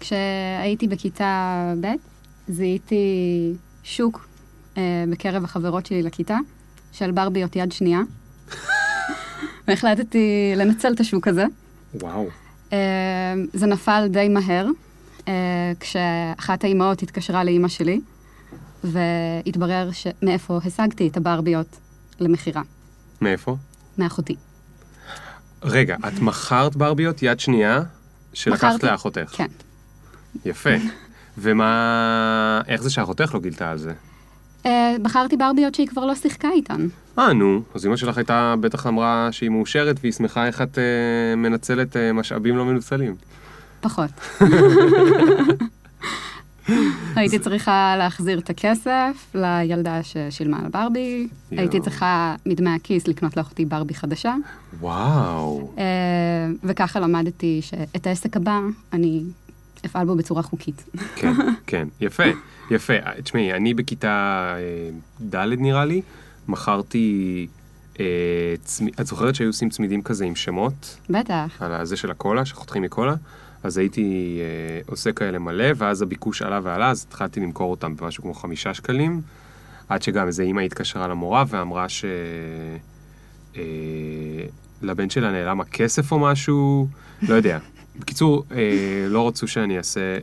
כשהייתי בכיתה ב', זיהיתי שוק אה, בקרב החברות שלי לכיתה, של ברביות יד שנייה. והחלטתי לנצל את השוק הזה. וואו. אה, זה נפל די מהר, אה, כשאחת האימהות התקשרה לאימא שלי, והתברר ש... מאיפה השגתי את הברביות למכירה, מאיפה? מאחותי. רגע, את מכרת ברביות יד שנייה שלקחת. לאחותך. כן. יפה. ומה... איך זה שאחותך לא גילתה על זה? אה, בחרתי ברביות שהיא כבר לא שיחקה איתן. אה, נו, אז אמא שלך הייתה, בטח אמרה שהיא מאושרת והיא שמחה איך את אה, מנצלת אה, משאבים לא מנוצלים. פחות. הייתי צריכה להחזיר את הכסף לילדה ששילמה על ברבי. הייתי צריכה מדמי הכיס לקנות לאחותי ברבי חדשה, וואו. אה, וככה למדתי שאת העסק הבא אני אפעל בו בצורה חוקית. כן, כן, יפה, יפה. אה, תשמעי, אני בכיתה אה, ד' נראה לי, מכרתי... אה. את זוכרת שהיו עושים צמידים כזה עם שמות? בטח. על הזה של הקולה, שחותכים מקולה? אז הייתי אה, עושה כאלה מלא, ואז הביקוש עלה ועלה, אז התחלתי למכור אותם במשהו כמו חמישה שקלים, עד שגם איזה אימא התקשרה למורה ואמרה ש... אה, לבן שלה נעלם הכסף או משהו, לא יודע. בקיצור, אה, לא רצו שאני אעשה... אה,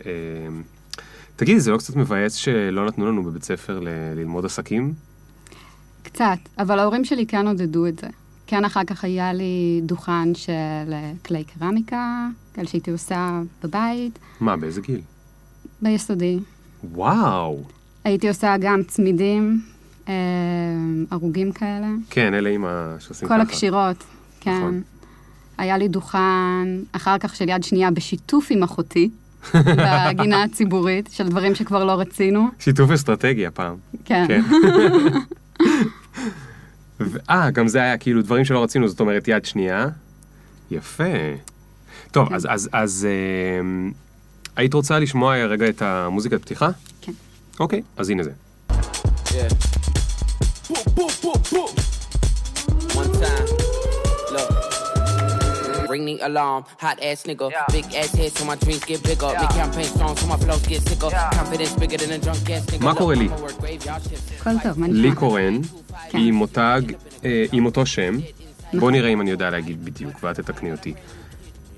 תגידי, זה לא קצת מבאס שלא נתנו לנו בבית ספר ל- ללמוד עסקים? קצת, אבל ההורים שלי כן עודדו את זה. כן, אחר כך היה לי דוכן של אה, כלי קרמיקה, כאלה שהייתי עושה בבית, מה, באיזה גיל? ביסודי. וואו. הייתי עושה גם צמידים, אה, הרוגים כאלה. כן, אלה עם ה... שעושים כל ככה. הקשירות, כן. נכון. היה לי דוכן, אחר כך של יד שנייה, בשיתוף עם אחותי, בגינה הציבורית, של דברים שכבר לא רצינו. שיתוף אסטרטגי הפעם. כן. כן. אה, גם זה היה כאילו דברים שלא רצינו, זאת אומרת יד שנייה. יפה. טוב, כן. אז, אז, אז אה, היית רוצה לשמוע רגע את המוזיקת פתיחה? כן. אוקיי, אז הנה זה. Yeah. Ring the alarm, hot ass nigga. Big ass head so my dreams get bigger. Make campaign strong so my flows get sicker. Confidence bigger than a drunk ass nigga. מה קורה לי? הכל טוב, מה לי נשמע? קורן, כן. עם מותג, אה, עם אותו שם. בוא נראה אם אני יודע להגיד בדיוק, ואת תתקני אותי.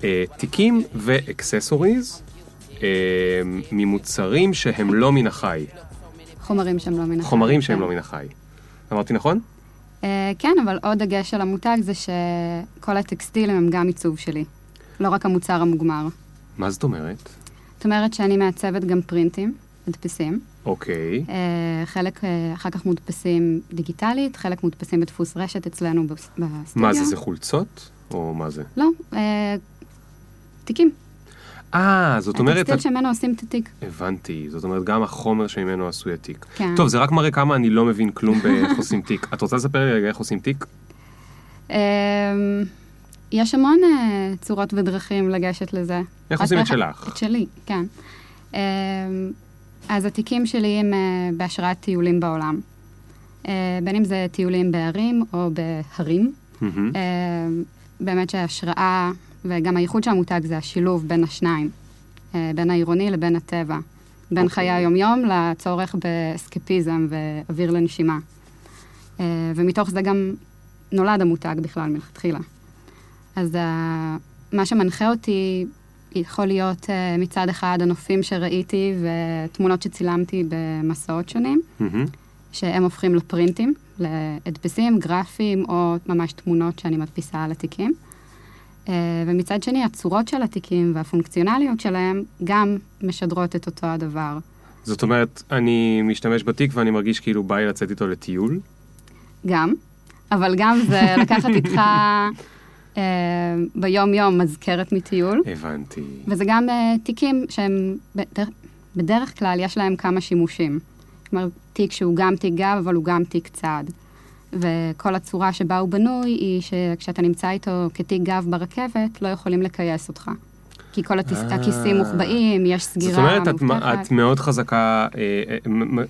אה, תיקים ואקססוריז אה, ממוצרים שהם לא מן החי. חומרים שהם לא מן החי. חומרים שהם כן. לא מן החי. אמרתי נכון? אה, כן, אבל עוד דגש של המותג זה שכל הטקסטילים הם גם עיצוב שלי. לא רק המוצר המוגמר. מה זאת אומרת? זאת אומרת שאני מעצבת גם פרינטים, מדפסים. אוקיי. אה, חלק אה, אחר כך מודפסים דיגיטלית, חלק מודפסים בדפוס רשת אצלנו בס- בסטודיו. מה זה, זה חולצות? או מה זה? לא, אה, תיקים. אה, זאת אומרת... הטקסטיל שממנו עושים את התיק. הבנתי, זאת אומרת גם החומר שממנו עשוי התיק. כן. טוב, זה רק מראה כמה אני לא מבין כלום באיך עושים תיק. את רוצה לספר לי רגע איך עושים תיק? אה, יש המון אה, צורות ודרכים לגשת לזה. איך עושים את שלך? את שלי, כן. אה, אז התיקים שלי הם אה, בהשראת טיולים בעולם. אה, בין אם זה טיולים בערים או בהרים. אה, באמת שההשראה וגם הייחוד של המותג זה השילוב בין השניים, אה, בין העירוני לבין הטבע, בין אוקיי. חיי היום-יום לצורך באסקפיזם ואוויר לנשימה. אה, ומתוך זה גם נולד המותג בכלל מלכתחילה. אז ה- מה שמנחה אותי יכול להיות אה, מצד אחד הנופים שראיתי ותמונות שצילמתי במסעות שונים, מהמם. שהם הופכים לפרינטים, להדפסים, גרפיים או ממש תמונות שאני מדפיסה על התיקים. אה, ומצד שני, הצורות של התיקים והפונקציונליות שלהם גם משדרות את אותו הדבר. זאת אומרת, אני משתמש בתיק ואני מרגיש כאילו בא לי לצאת איתו לטיול. גם, אבל גם זה לקחת איתך אה, ביום-יום מזכרת מטיול, הבנתי. וזה גם אה, תיקים שהם בדרך, בדרך כלל יש להם כמה שימושים. אומרת, תיק שהוא גם תיק גב, אבל הוא גם תיק צעד. וכל הצורה שבה הוא בנוי היא שכשאתה נמצא איתו כתיק גב ברכבת, לא יכולים לכייס אותך. כי כל התיס, אה. הכיסים מוחבאים, יש סגירה זאת אומרת, את. את מאוד חזקה, אה, אה,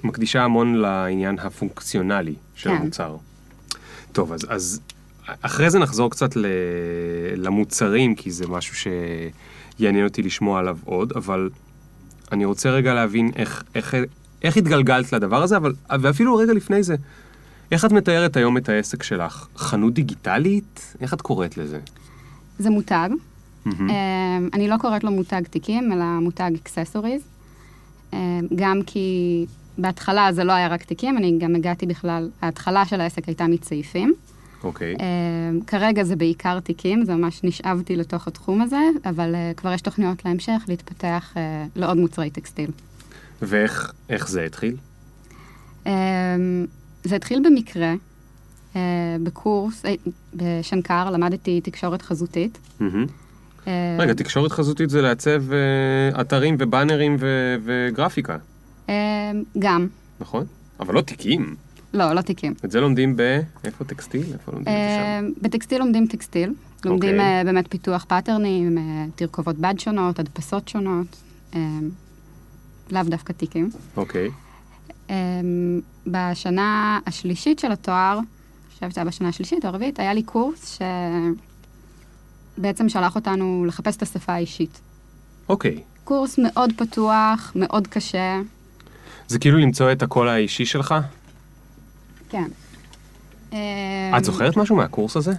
מקדישה המון לעניין הפונקציונלי של כן. המוצר. טוב, אז, אז אחרי זה נחזור קצת ל, למוצרים, כי זה משהו שיעניין אותי לשמוע עליו עוד, אבל אני רוצה רגע להבין איך, איך, איך התגלגלת לדבר הזה, אבל, ואפילו רגע לפני זה, איך את מתארת היום את העסק שלך? חנות דיגיטלית? איך את קוראת לזה? זה מותג. אה, אני לא קוראת לו מותג תיקים, אלא מותג אקססוריז. גם כי בהתחלה זה לא היה רק תיקים, אני גם הגעתי בכלל, ההתחלה של העסק הייתה מצעיפים. אוקיי. אה, כרגע זה בעיקר תיקים, זה ממש נשאבתי לתוך התחום הזה, אבל אה, כבר יש תוכניות להמשך להתפתח אה, לעוד מוצרי טקסטיל. ואיך איך זה התחיל? אה, זה התחיל במקרה, אה, בקורס, אה, בשנקר, למדתי תקשורת חזותית. מהמם. אה, רגע, תקשורת חזותית זה לעצב אה, אתרים ובאנרים ו- וגרפיקה, אה, גם, נכון? אבל לא תיקים. לא, לא תיקים. את זה לומדים ב... איפה טקסטיל? איפה לומדים את זה אה, שם? בטקסטיל לומדים טקסטיל, לומדים אוקיי. אה, באמת פיתוח פאטרנים, אה, תרכובות בד שונות, הדפסות שונות, אה, לאו דווקא תיקים. אוקיי. אה, בשנה השלישית של התואר, אני חושבת שזה היה בשנה השלישית או הרביעית, היה לי קורס שבעצם שלח אותנו לחפש את השפה האישית. אוקיי. קורס מאוד פתוח, מאוד קשה. זה כאילו למצוא את הקול האישי שלך? כן. את זוכרת משהו מהקורס הזה?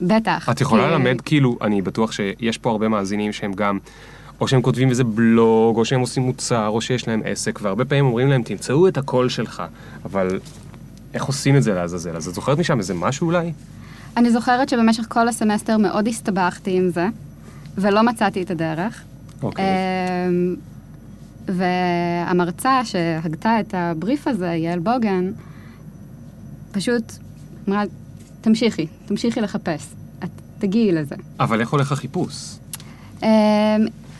בטח. את יכולה כי- ללמד, כאילו, אני בטוח שיש פה הרבה מאזינים שהם גם, או שהם כותבים איזה בלוג, או שהם עושים מוצר, או שיש להם עסק, והרבה פעמים אומרים להם, תמצאו את הקול שלך, אבל איך עושים את זה לעזאזל? אז את זוכרת משם איזה משהו אולי? אני זוכרת שבמשך כל הסמסטר מאוד הסתבכתי עם זה, ולא מצאתי את הדרך. אוקיי. אמ, והמרצה שהגתה את הבריף הזה, יעל בוגן, פשוט אמרה, תמשיכי, תמשיכי לחפש, את תגיעי לזה. אבל איך הולך החיפוש?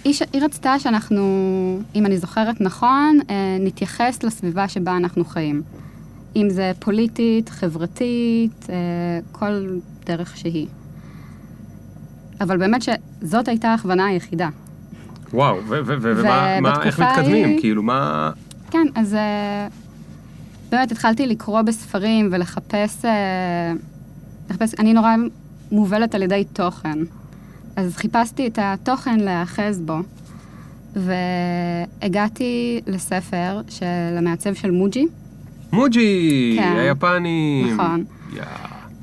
היא, ש... היא רצתה שאנחנו, אם אני זוכרת נכון, אה, נתייחס לסביבה שבה אנחנו חיים. אם זה פוליטית, חברתית, אה, כל דרך שהיא. אבל באמת שזאת הייתה ההכוונה היחידה. וואו, ומה, מה- איך מתקדמים? כאילו, מה... כן, אז אה, באמת התחלתי לקרוא בספרים ולחפש, לחפש, אני נורא מובלת על ידי תוכן. אז חיפשתי את התוכן להיאחז בו, והגעתי לספר של המעצב של מוג'י. מוג'י, כן. היפנים. נכון. יא.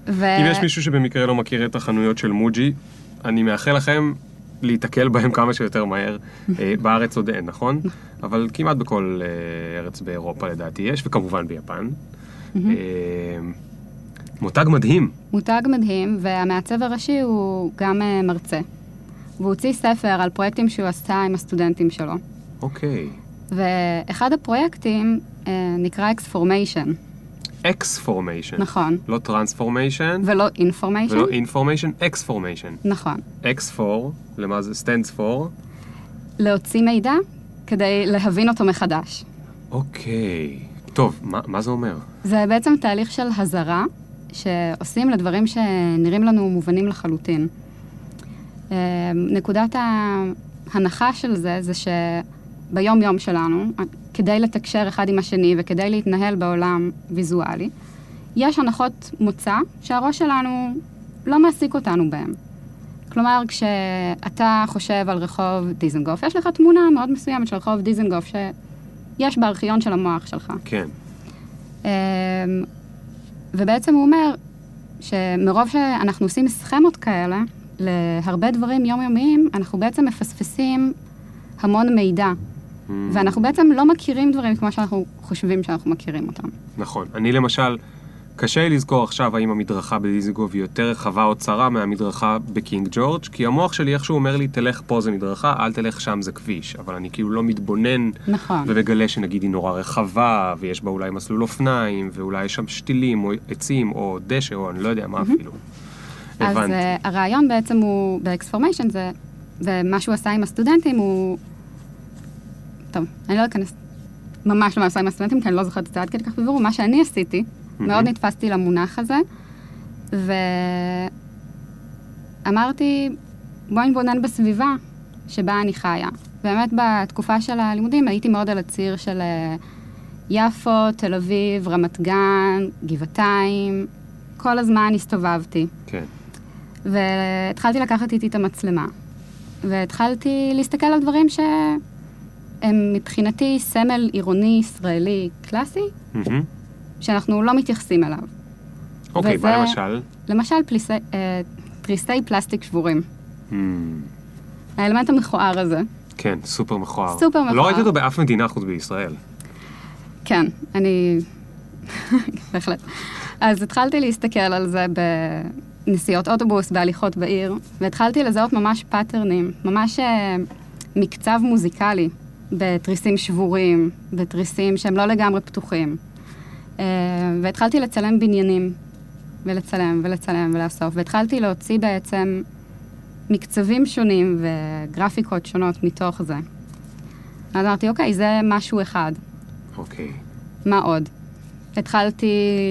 ו... אם יש מישהו שבמקרה לא מכיר את החנויות של מוג'י, אני מאחל לכם להיתקל בהם כמה שיותר מהר. אה, בארץ עוד אין, נכון? אבל כמעט בכל אה, ארץ באירופה לדעתי יש, וכמובן ביפן. מותג מדהים. מותג מדהים, והמעצב הראשי הוא גם אה, מרצה. והוא הוציא ספר על פרויקטים שהוא עשה עם הסטודנטים שלו. אוקיי. ואחד הפרויקטים אה, נקרא exformation, exformation. נכון, לא transformation, ולא information, ולא information, exformation. נכון. ex for, למה זה? stands for. להוציא מידע כדי להבין אותו מחדש. אוקיי. טוב, מה, מה זה אומר? זה בעצם תהליך של הזרה שעושים לדברים שנראים לנו מובנים לחלוטין. אה, נקודת ההנחה של זה, זה שביום-יום שלנו, כדי לתקשר אחד עם השני וכדי להתנהל בעולם ויזואלי, יש הנחות מוצא שהראש שלנו לא מעסיק אותנו בהן. כלומר, כשאתה חושב על רחוב דיזנגוף, יש לך תמונה מאוד מסוימת של רחוב דיזנגוף שיש בארכיון של המוח שלך. כן. ובעצם הוא אומר שמרוב שאנחנו עושים סכמות כאלה להרבה דברים יומיומיים, אנחנו בעצם מפספסים המון מידע. Mm, ואנחנו בעצם לא מכירים דברים כמו שאנחנו חושבים שאנחנו מכירים אותם. נכון. אני למשל, קשה לי לזכור עכשיו האם המדרכה בדיזנגוף היא יותר רחבה או צרה מהמדרכה בקינג ג'ורג', כי המוח שלי איכשהו אומר לי, תלך פה זה מדרכה, אל תלך שם זה כביש. אבל אני כאילו לא מתבונן נכון. ומגלה שנגיד היא נורא רחבה, ויש בה אולי מסלול אופניים, ואולי יש שם שתילים, או עצים, או דשא, או אני לא יודע מה אפילו. אז הבנתי. uh, הרעיון בעצם הוא, ב exformation זה, ומה שהוא עשה עם הסטודנטים הוא... טוב, אני לא אכנס ממש למה עשה עם הסטודנטים, כי אני לא זוכרת את זה עד כדי כך בבירור. מה שאני עשיתי. מאוד נתפסתי למונח הזה, ואמרתי, בואי נתבונן בסביבה שבה אני חיה. באמת בתקופה של הלימודים הייתי מאוד על הציר של אה, יפו, תל אביב, רמת גן, גבעתיים, כל הזמן הסתובבתי. כן. והתחלתי לקחת איתי את המצלמה. והתחלתי להסתכל על דברים הם מבחינתי סמל עירוני ישראלי קלאסי, מהמם. שאנחנו לא מתייחסים אליו. אוקיי, וזה- מה למשל? למשל, פליסי, אה, תריסי פלסטיק שבורים. מהמם. האלמנט המכוער הזה. כן, סופר מכוער. סופר מכוער. לא ראיתי אותו באף מדינה חוץ בישראל. כן, אני... בהחלט. אז התחלתי להסתכל על זה בנסיעות אוטובוס, בהליכות בעיר, והתחלתי לזהות ממש פאטרנים, ממש אה, מקצב מוזיקלי בתריסים שבורים, בתריסים שהם לא לגמרי פתוחים. אה, והתחלתי לצלם בניינים, ולצלם, ולצלם, ולאסוף, והתחלתי להוציא בעצם מקצבים שונים וגרפיקות שונות מתוך זה. אז אמרתי, אוקיי, זה משהו אחד. אוקיי. מה עוד? התחלתי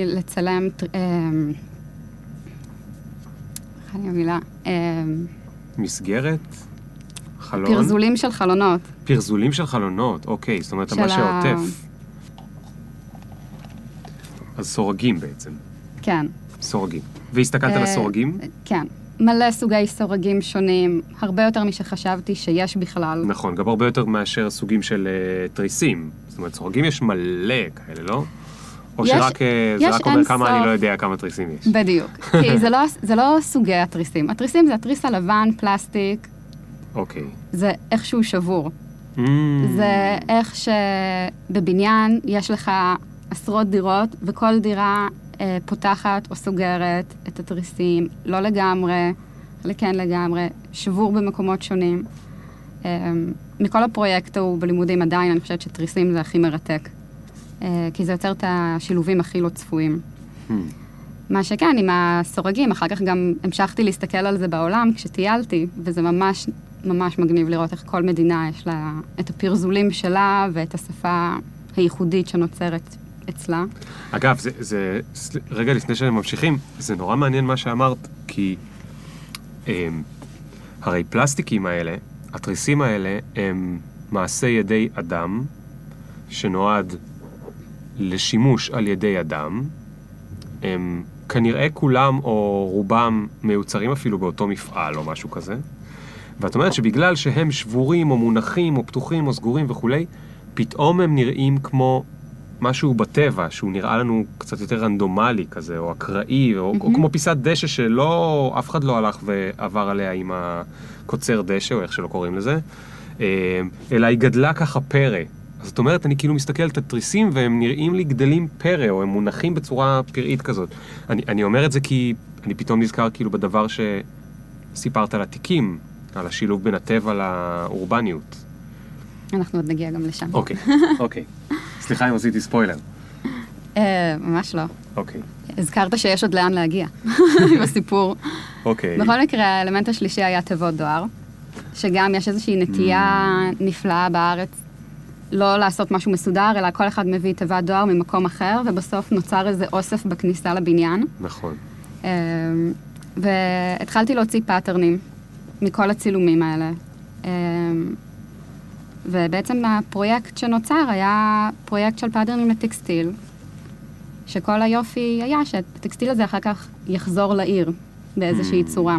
לצלם, אמ, איך אני המילה? אמ, מסגרת? חלון? פרזולים של חלונות. פרזולים של חלונות, אוקיי, זאת אומרת, מה שעוטף. אז סורגים בעצם, כן. סורגים. והסתכלת על אה, הסורגים? כן. מלא סוגי סורגים שונים, הרבה יותר משחשבתי שיש בכלל. נכון, גם הרבה יותר מאשר סוגים של אה, תריסים. זאת אומרת, סורגים יש מלא כאלה, לא? או יש- שרק אה, זה יש רק אומר כמה אני סוף. לא יודע כמה תריסים יש. בדיוק. כי זה לא, זה לא סוגי התריסים. התריסים זה התריס הלבן, פלסטיק, אוקיי. זה איכשהו שבור. Mm, זה איך שבבניין יש לך עשרות דירות, וכל דירה אה, פותחת או סוגרת את התריסים, לא לגמרי, חלק כן לגמרי, שבור במקומות שונים. אה, מכל הפרויקט ההוא בלימודים עדיין, אני חושבת שתריסים זה הכי מרתק. אה, כי זה יוצר את השילובים הכי לא צפויים. hmm, מה שכן, עם הסורגים, אחר כך גם המשכתי להסתכל על זה בעולם כשטיילתי, וזה ממש ממש מגניב לראות איך כל מדינה יש לה את הפרזולים שלה ואת השפה הייחודית שנוצרת אצלה. אגב, זה, זה, רגע לפני שהם ממשיכים, זה נורא מעניין מה שאמרת, כי הם, הרי פלסטיקים האלה, התריסים האלה, הם מעשה ידי אדם, שנועד לשימוש על ידי אדם. הם כנראה כולם או רובם מיוצרים אפילו באותו מפעל או משהו כזה. ואת אומרת שבגלל שהם שבורים או מונחים או פתוחים או סגורים וכולי, פתאום הם נראים כמו משהו בטבע, שהוא נראה לנו קצת יותר רנדומלי כזה, או אקראי, או, או כמו פיסת דשא שלא, אף אחד לא הלך ועבר עליה עם הקוצר דשא, או איך שלא קוראים לזה, אה, אלא היא גדלה ככה פרא. אז זאת אומרת, אני כאילו מסתכל על התריסים והם נראים לי גדלים פרא, או הם מונחים בצורה פראית כזאת. אני, אני אומר את זה כי אני פתאום נזכר כאילו בדבר שסיפרת על התיקים, על השילוב בין הטבע לאורבניות. אנחנו עוד נגיע גם לשם. אוקיי, אוקיי. סליחה אם עשיתי ספוילר. אה, ממש לא. אוקיי, הזכרת שיש עוד לאן להגיע בסיפור. אוקיי. בכל מקרה, האלמנט השלישי היה תיבות דואר, שגם יש איזושהי נטייה נפלאה בארץ לא לעשות משהו מסודר, אלא כל אחד מביא תיבת דואר ממקום אחר, ובסוף נוצר איזה אוסף בכניסה לבניין. נכון. אמ, והתחלתי להוציא patternים מכל הצילומים האלה. ובעצם הפרויקט שנוצר היה פרויקט של patternים לטקסטיל, שכל היופי היה שהטקסטיל הזה אחר כך יחזור לעיר באיזושהי Mm. צורה.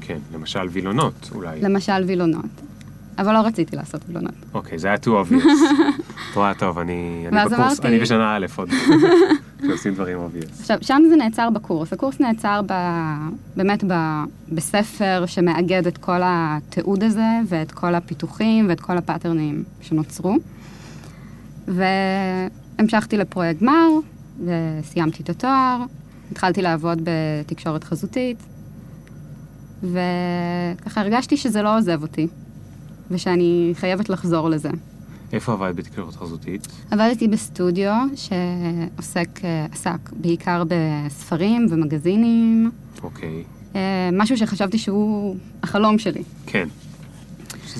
כן, למשל וילונות אולי. למשל וילונות. אבל לא רציתי לעשות וילונות. אוקיי, זה היה too obvious. את רואה טוב, אני אני בקורס, אמרתי- אני בשנה א' עוד. שעושים דברים obvious. עכשיו, שם זה נעצר בקורס. הקורס נעצר ב, באמת ב, בספר שמאגד את כל התיעוד הזה, ואת כל הפיתוחים, ואת כל הפאטרנים שנוצרו. והמשכתי לפרויקט גמר, וסיימתי את התואר, התחלתי לעבוד בתקשורת חזותית, וככה הרגשתי שזה לא עוזב אותי, ושאני חייבת לחזור לזה. איפה עבדת בתקשורת חזותית? עבדתי בסטודיו שעוסק, אה, עסק בעיקר בספרים ומגזינים, אוקיי. אה, משהו שחשבתי שהוא החלום שלי. כן.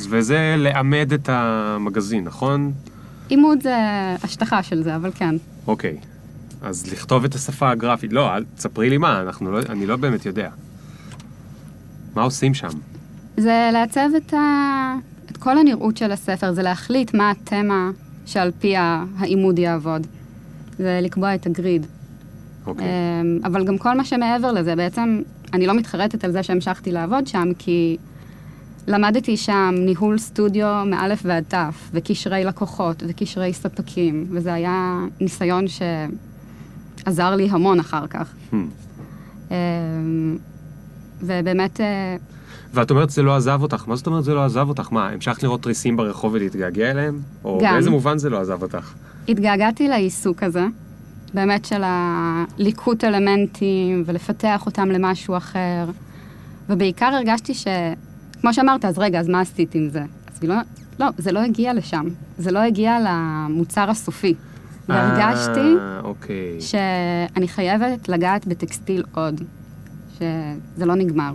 וזה לעמד את המגזין, נכון? עימוד זה השטחה של זה, אבל כן. אוקיי. אז לכתוב את השפה הגרפית. לא, אל תספרי לי מה, אנחנו לא, אני לא באמת יודע. מה עושים שם? זה לעצב את, ה... את כל הנראות של הספר, זה להחליט מה התמה שעל פיה העימוד יעבוד. זה לקבוע את הגריד. אוקיי. אמ, אבל גם כל מה שמעבר לזה, בעצם אני לא מתחרטת על זה שהמשכתי לעבוד שם, כי למדתי שם ניהול סטודיו מאלף ועד תף, וקשרי לקוחות, וקשרי ספקים, וזה היה ניסיון שעזר לי המון אחר כך. Hmm. אמ, ובאמת, אה, ואת אומרת זה לא עזב אותך, מה זאת אומרת זה לא עזב אותך? מה, המשכת לראות תריסים ברחוב ולהתגעגע אליהם? או גם. באיזה מובן זה לא עזב אותך? התגעגעתי לעיסוק הזה, באמת של הליקוט אלמנטים ולפתח אותם למשהו אחר, ובעיקר הרגשתי ש... כמו שאמרת, אז רגע, אז מה עשית עם זה? אז לא, לא, זה לא הגיע לשם, זה לא הגיע למוצר הסופי. והרגשתי אה, אוקיי. שאני חייבת לגעת בטקסטיל עוד, שזה לא נגמר.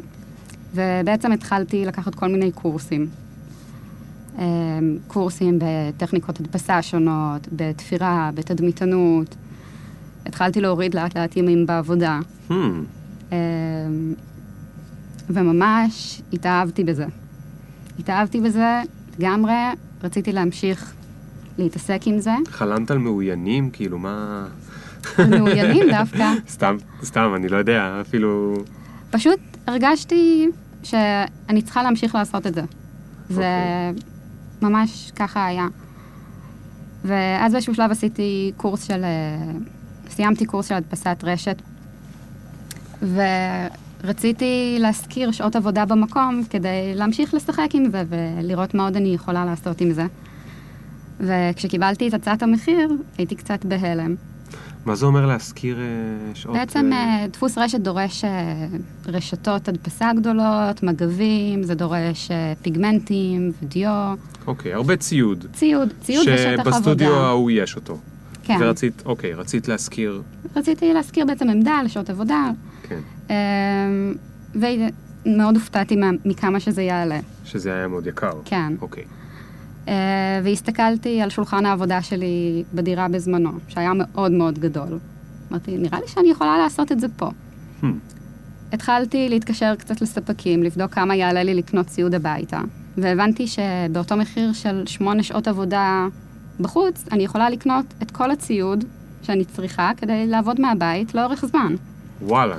ובעצם התחלתי לקחת כל מיני קורסים. אמ, קורסים בטכניקות הדפסה שונות, בתפירה, בתדמיתנות. התחלתי להוריד לאט לאט ימים בעבודה, Hmm. אמ, וממש התאהבתי בזה. התאהבתי בזה לגמרי, רציתי להמשיך להתעסק עם זה. חלמת על מאוינים? כאילו, מה... מאוינים דווקא. סתם, סתם, אני לא יודע, אפילו... פשוט הרגשתי שאני צריכה להמשיך לעשות את זה. זה אוקיי. ממש ככה היה. ואז באיזשהו שלב עשיתי קורס של... אה, סיימתי קורס של הדפסת רשת, ורציתי להשכיר שעות עבודה במקום כדי להמשיך לשחק עם זה ולראות מה עוד אני יכולה לעשות עם זה. וכשקיבלתי את הצעת המחיר, הייתי קצת בהלם. מה זה אומר להשכיר אה, שעות? בעצם אה, דפוס רשת דורש אה, רשתות הדפסה גדולות, מגבים, זה דורש פיגמנטים, ודיו, אוקיי, הרבה ציוד. ציוד, ציוד ושטח עבודה. שבסטודיו ההוא יש אותו. כן. ורצית, אוקיי, רצית להשכיר, רציתי להזכיר בעצם עמדה לשעות עבודה, כן, אה, ומאוד הופתעתי מה- מכמה שזה יעלה, שזה היה מאוד יקר. כן. אוקיי. אה, והסתכלתי על שולחן העבודה שלי בדירה בזמנו, שהיה מאוד מאוד גדול. אמרתי, נראה לי שאני יכולה לעשות את זה פה. Hmm. התחלתי להתקשר קצת לספקים, לבדוק כמה יעלה לי לקנות ציוד הביתה, והבנתי שבאותו מחיר של שמונה שעות עבודה בחוץ, אני יכולה לקנות את כל הציוד שאני צריכה כדי לעבוד מהבית לאורך זמן. וואלה.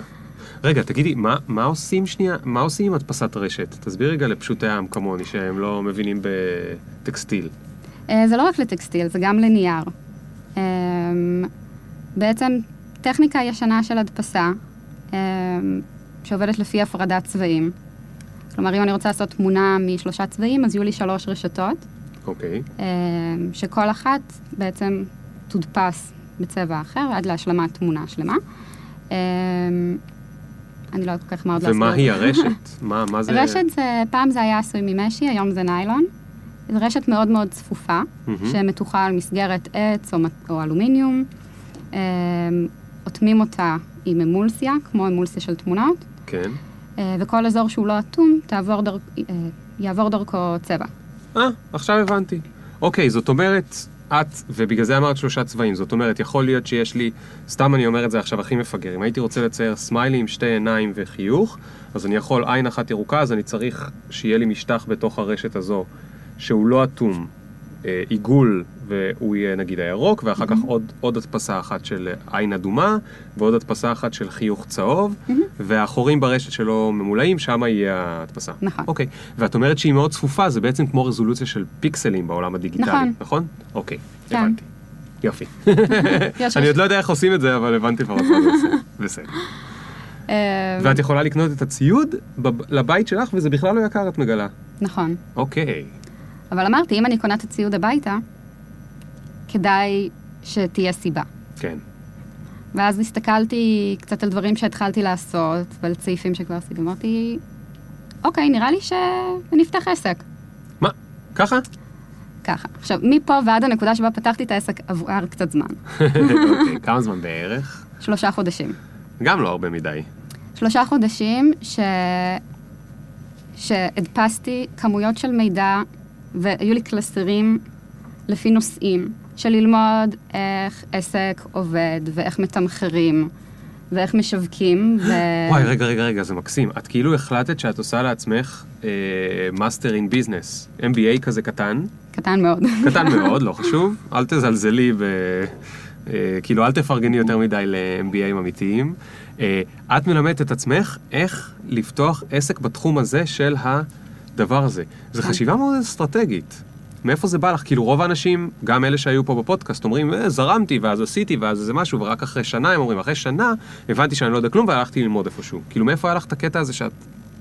רגע, תגידי, מה, מה עושים שנייה, מה עושים עם הדפסת רשת? תסביר רגע לפשוטי העם כמוני, שהם לא מבינים בטקסטיל. אה, זה לא רק לטקסטיל, זה גם לנייר. אה, בעצם טכניקה ישנה של הדפסה, אה, שעובדת לפי הפרדת צבעים. כלומר, אם אני רוצה לעשות תמונה משלושה צבעים, אז יהיו לי שלוש רשתות, אוקיי. אה, שכל אחת בעצם תודפס בצבע אחר עד להשלמת תמונה שלמה. אני לא יודעת כל כך מה עוד להסביר. ומהי הרשת? מה, מה זה? רשת זה, פעם זה היה עשוי ממשי, היום זה ניילון. זו רשת מאוד מאוד צפופה. שמתוחה על מסגרת עץ או, או אלומיניום. אה, אוטמים אותה עם אמולסיה, כמו אמולסיה של תמונות, כן. אה, וכל אזור שהוא לא אטום, תעבור דרכ... אה, יעבור דרכו צבע. אה, עכשיו הבנתי. אוקיי, זאת אומרת, את, ובגלל זה אמרת שלושה צבעים, זאת אומרת, יכול להיות שיש לי, סתם אני אומר את זה עכשיו הכי מפגר, אם הייתי רוצה לצייר סמיילי עם שתי עיניים וחיוך, אז אני יכול עין אחת ירוקה, אז אני צריך שיהיה לי משטח בתוך הרשת הזו, שהוא לא אטום, אה, עיגול, והוא יהיה נגיד הירוק, ואחר כך עוד, עוד הדפסה אחת של עין אדומה, ועוד הדפסה אחת של חיוך צהוב, והחורים ברשת שלו ממולאים, שם יהיה ההדפסה. נכון. אוקיי, ואת אומרת שהיא מאוד צפופה, זה בעצם כמו רזולוציה של פיקסלים בעולם הדיגיטלי, נכון. נכון? אוקיי, כן. הבנתי. יופי. אני עוד לא יודע איך עושים את זה, אבל הבנתי כבר מה זה עושה. בסדר. אה, ואת יכולה לקנות את הציוד לבית שלך, וזה בכלל לא יקר, את מגלה. נכון. אוקיי. אבל אמרתי, אם אני קונה את הציוד הביתה, כדאי שתהיה סיבה. כן. ואז הסתכלתי קצת על דברים שהתחלתי לעשות, ועל צעיפים שכבר עשיתי, אמרתי, אוקיי, נראה לי שנפתח עסק. מה? ככה? ככה. עכשיו, מפה ועד הנקודה שבה פתחתי את העסק עבר קצת זמן. אוקיי, כמה זמן בערך? שלושה חודשים. גם לא הרבה מדי. שלושה חודשים ש... שהדפסתי כמויות של מידע, והיו לי קלסרים לפי נושאים, של ללמוד איך עסק עובד, ואיך מתמחרים, ואיך משווקים, ו... וואי, רגע, רגע, רגע, זה מקסים. את כאילו החלטת שאת עושה לעצמך master in business, MBA כזה קטן, קטן מאוד. קטן מאוד, לא חשוב, אל תזלזלי ב... אה, כאילו, אל תפרגני יותר מדי ל-MBAים אמיתיים. אה, את מלמדת את עצמך איך לפתוח עסק בתחום הזה של הדבר הזה. זו כן. חשיבה מאוד אסטרטגית. מאיפה זה בא לך? כאילו רוב האנשים, גם אלה שהיו פה בפודקאסט, אומרים, אה, זרמתי, ואז עשיתי, ואז איזה משהו, ורק אחרי שנה הם אומרים, אחרי שנה הבנתי שאני לא יודע כלום והלכתי ללמוד איפשהו. כאילו מאיפה היה לך את הקטע הזה שאת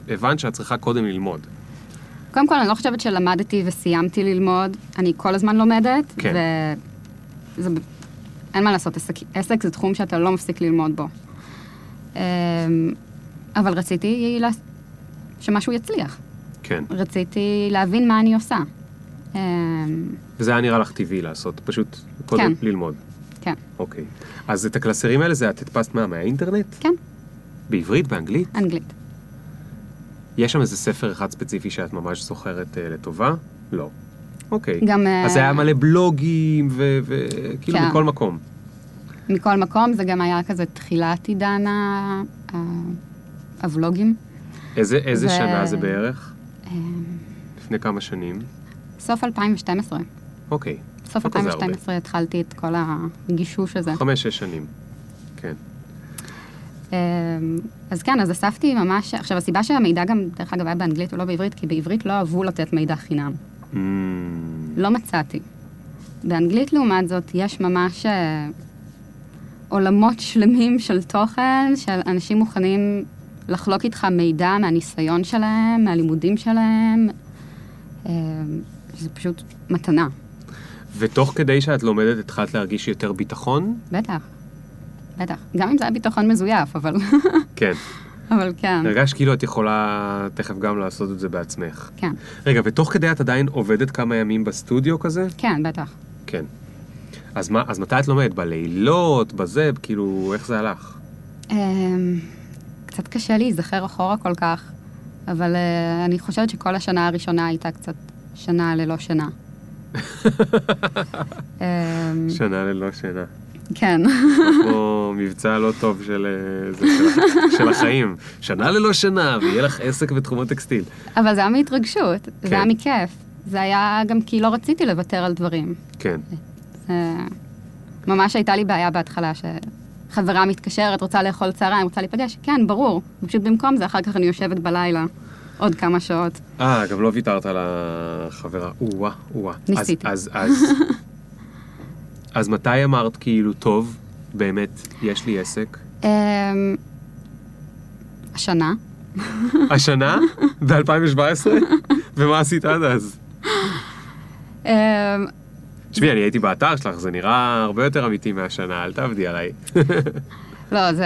הבנת שאת צריכה קודם ללמוד? קודם כל, אני לא חושבת שלמדתי וסיימתי ללמוד, אני כל הזמן לומדת, כן. וזה... אין מה לעשות, עסק, עסק זה תחום שאתה לא מפסיק ללמוד בו. אמ, אבל רציתי לה- שמשהו יצליח. כן. רציתי להבין מה אני עושה. אמ, וזה היה נראה לך טבעי לעשות, פשוט קודם כן. ללמוד. כן, אוקיי. אז את הקלסרים האלה זה את הדפסת מה, מהאינטרנט? כן, בעברית? באנגלית? אנגלית. יש שם איזה ספר אחד ספציפי שאת ממש זוכרת אה, לטובה? לא. אוקיי. גם, אה, אז זה היה מלא בלוגים וכאילו כן. בכל מקום. מכל מקום, זה גם היה כזה תחילת עידן ה- הוולוגים. איזה, איזה ו- שנה זה בערך? אמ, לפני כמה שנים? סוף 2012. אוקיי. סוף לא כזה הרבה. 2012 התחלתי את כל הגישוש הזה. חמש, שש שנים. כן. אמ, אז כן, אז אספתי ממש, עכשיו הסיבה שהמידע גם, דרך אגב, היה באנגלית ולא בעברית, כי בעברית לא אהבו לתת מידע חינם. Mm, לא מצאתי. באנגלית, לעומת זאת, יש ממש אה, עולמות שלמים של תוכן, של אנשים מוכנים לחלוק איתך מידע מהניסיון שלהם, מהלימודים שלהם. אה, זה פשוט מתנה, ותוך כדי שאת לומדת התחלת להרגיש יותר ביטחון? בטח. בטח. גם אם זה היה ביטחון מזויף, אבל, כן. אבל כן, הרגשת כאילו את יכולה תכף גם לעשות את זה בעצמך. כן, רגע, ותוך כדי את עדיין עובדת כמה ימים בסטודיו כזה? כן, בטח. כן. אז, מה, אז מתי את לומדת? בלילות? בזה? כאילו, איך זה הלך? אמ, קצת קשה להיזכר אחורה כל כך, אבל אה, אני חושבת שכל השנה הראשונה הייתה קצת שנה ללא שינה. אמ, שנה ללא שינה. כן, כמו מבצע לא טוב של, אה, זה, של, של החיים. שנה ללא שינה, ויהיה לך עסק בתחום הטקסטיל. אבל זה היה מהתרגשות, כן. זה היה מכיף. זה היה גם כי לא רציתי לוותר על דברים. כן. זה... ממש הייתה לי בעיה בהתחלה, שחברה מתקשרת, רוצה לאכול צהריים, רוצה להיפגש, כן, ברור. פשוט במקום זה, אחר כך אני יושבת בלילה עוד כמה שעות. אה, גם לא ויתרת על החברה. או-אה, או-אה. ניסיתי. אז, אז, אז, אז מתי אמרת כאילו, טוב, באמת, יש לי עסק? אמ, השנה, השנה? ב-2017? ומה עשית עד אז? אמ, תשמעי, אני הייתי באתר שלך, זה נראה הרבה יותר אמיתי מהשנה, אל תעבדי עליי. לא, זה,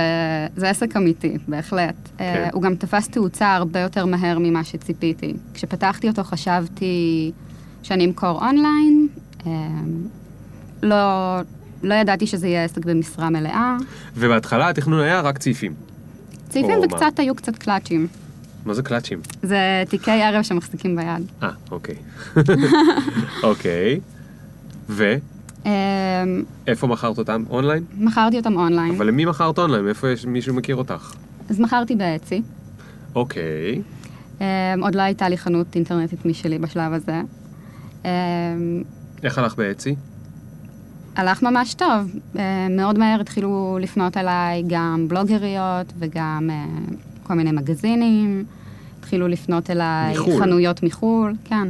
זה עסק אמיתי, בהחלט. כן. Uh, הוא גם תפס תאוצה הרבה יותר מהר ממה שציפיתי. כשפתחתי אותו חשבתי שאני אמכור אונליין, uh, לא, לא ידעתי שזה יהיה עסק במשרה מלאה. ובהתחלה התכנון היה רק צעיפים. צעיפים וקצת היו קצת clutchים. מה זה clutchים? זה תיקי ערב שמחזיקים ביד. אה, אוקיי. אוקיי. ואיפה Um, מכרת אותם? אונליין? מכרתי אותם אונליין. אבל למי מכרת אונליין? מאיפה יש מישהו מכיר אותך? אז מכרתי ב Etsy. אוקיי. Um, עוד לא הייתה לי חנות אינטרנטית משלי בשלב הזה. Um, איך הלך ב Etsy? הלך ממש טוב. מאוד מהר התחילו לפנות אליי גם בלוגריות וגם אה, כל מיני מגזינים. התחילו לפנות אליי מחו"ל. חנויות מחו"ל, כן.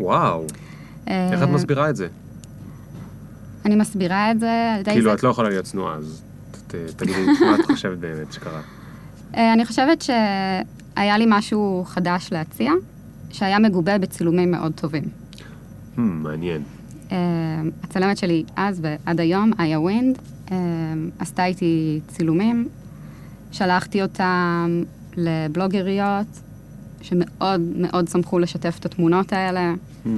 וואו. אה, איך את מסבירה את זה? אני מסבירה את זה על ידי כאילו, זה. את לא יכולה להיות צנועה, אז ת- תגידי מה את חושבת באמת שקרה. אה, אני חושבת שהיה לי משהו חדש להציע, שהיה מגובה בצילומים מאוד טובים. Hmm, מעניין. אה, הצלמת שלי אז ועד היום, איה ווינד, עשתה איתי צילומים, שלחתי אותם לבלוגריות, שמאוד מאוד שמחו לשתף את התמונות האלה. Hmm,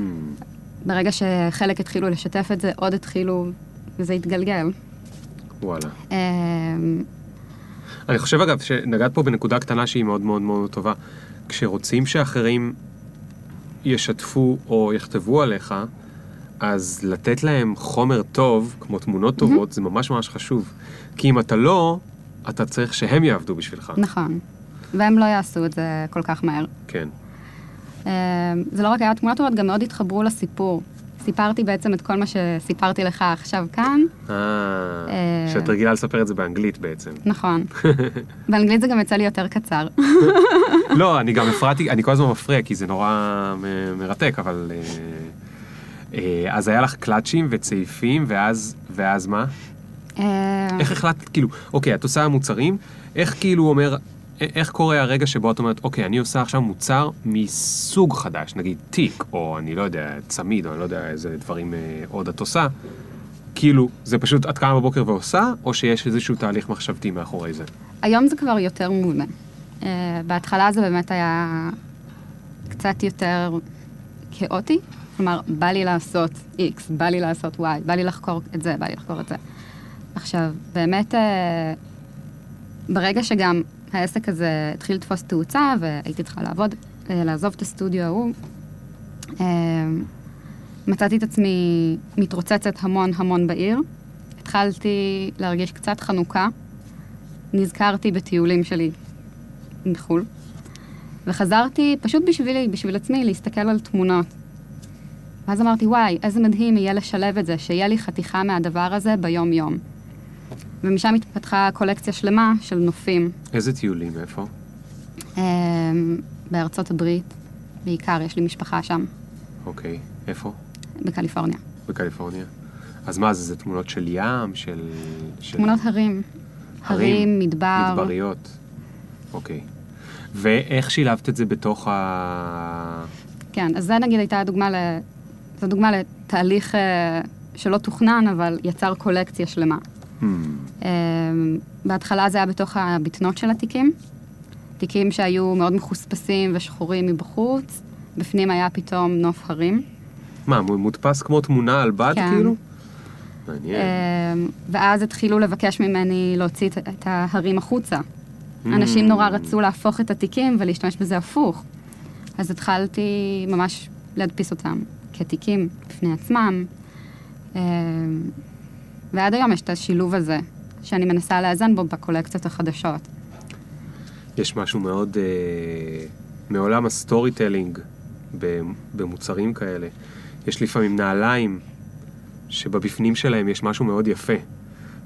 ברגע שחלק התחילו לשתף את זה, עוד התחילו, וזה התגלגל. וואלה. אה, אני חושב אגב שנגעת פה בנקודה קטנה שהיא מאוד מאוד מאוד טובה. כשרוצים שאחרים ישתפו או יכתבו עליך, אז לתת להם חומר טוב, כמו תמונות טובות, זה ממש ממש חשוב. כי אם אתה לא, אתה צריך שהם יעבדו בשבילך. נכון. והם לא יעשו את זה כל כך מהר. כן. אה, זה לא רק היה תמונות טובות, גם מאוד התחברו לסיפור. סיפרתי בעצם את כל מה שסיפרתי לך עכשיו כאן. אה, אה. שאת רגילה לספר את זה באנגלית בעצם. נכון. באנגלית זה גם יצא לי יותר קצר. לא, אני גם הפרעתי, אני כל הזמן מפריע, כי זה נורא מרתק, אבל... אה, אה, אז היה לך קלאצ'ים וצעיפים, ואז, ואז מה? אה, איך החלטת, כאילו, אוקיי, את עושה מוצרים, איך כאילו אומר, איך קורה הרגע שבו את אומרת, אוקיי, אני עושה עכשיו מוצר מסוג חדש, נגיד תיק, או אני לא יודע, צמיד, או אני לא יודע איזה דברים אה, עוד את עושה, כאילו, זה פשוט את קמה בבוקר ועושה, או שיש איזשהו תהליך מחשבתי מאחורי זה? היום זה כבר יותר מובנה. אה, בהתחלה זה באמת היה קצת יותר כאוטי, כלומר, בא לי לעשות X, בא לי לעשות Y, בא לי לחקור את זה, בא לי לחקור את זה. עכשיו, באמת, אה, ברגע שגם העסק הזה התחיל לתפוס תאוצה והייתי צריכה לעבוד, אה, לעזוב את הסטודיו ההוא, אה, מצאתי את עצמי מתרוצצת המון המון בעיר. התחלתי להרגיש קצת חנוכה. נזכרתי בטיולים שלי מחו"ל, וחזרתי פשוט בשבילי, בשביל עצמי, להסתכל על תמונות. ואז אמרתי, וואי, איזה מדהים יהיה לשלב את זה, שיהיה לי חתיכה מהדבר הזה ביום-יום. ומשם התפתחה קולקציה שלמה של נופים. איזה טיולים, איפה? אמ, בארצות הברית, בעיקר, יש לי משפחה שם, אוקיי, איפה? בקליפורניה. בקליפורניה. אז מה זה, זה תמונות של ים, של... של... תמונות הרים. הרים, מדבר. מדבריות. אוקיי. ואיך שילבת את זה בתוך ה... כן, אז זה נגיד הייתה דוגמה ל... זו דוגמה לתהליך אה, שלא תוכנן, אבל יצר קולקציה שלמה. Hmm, בהתחלה זה היה בתוך הבטנות של התיקים. תיקים שהיו מאוד מחוספסים ושחורים מבחוץ, בפנים היה פתאום נוף הרים. מה, מודפס כמו תמונה על בד, כן. כאילו? מעניין. אה, ואז התחילו לבקש ממני להוציא את- ההרים החוצה. אנשים Mm. נורא רצו להפוך את התיקים ולהשתמש בזה הפוך. אז התחלתי ממש להדפיס אותם כתיקים בפני עצמם. ועד היום יש את השילוב הזה, שאני מנסה לאזן בו בקולקציות החדשות. יש משהו מאוד אה, מעולם ה storytelling במוצרים כאלה. יש לפעמים נעליים שבבפנים שלהם יש משהו מאוד יפה.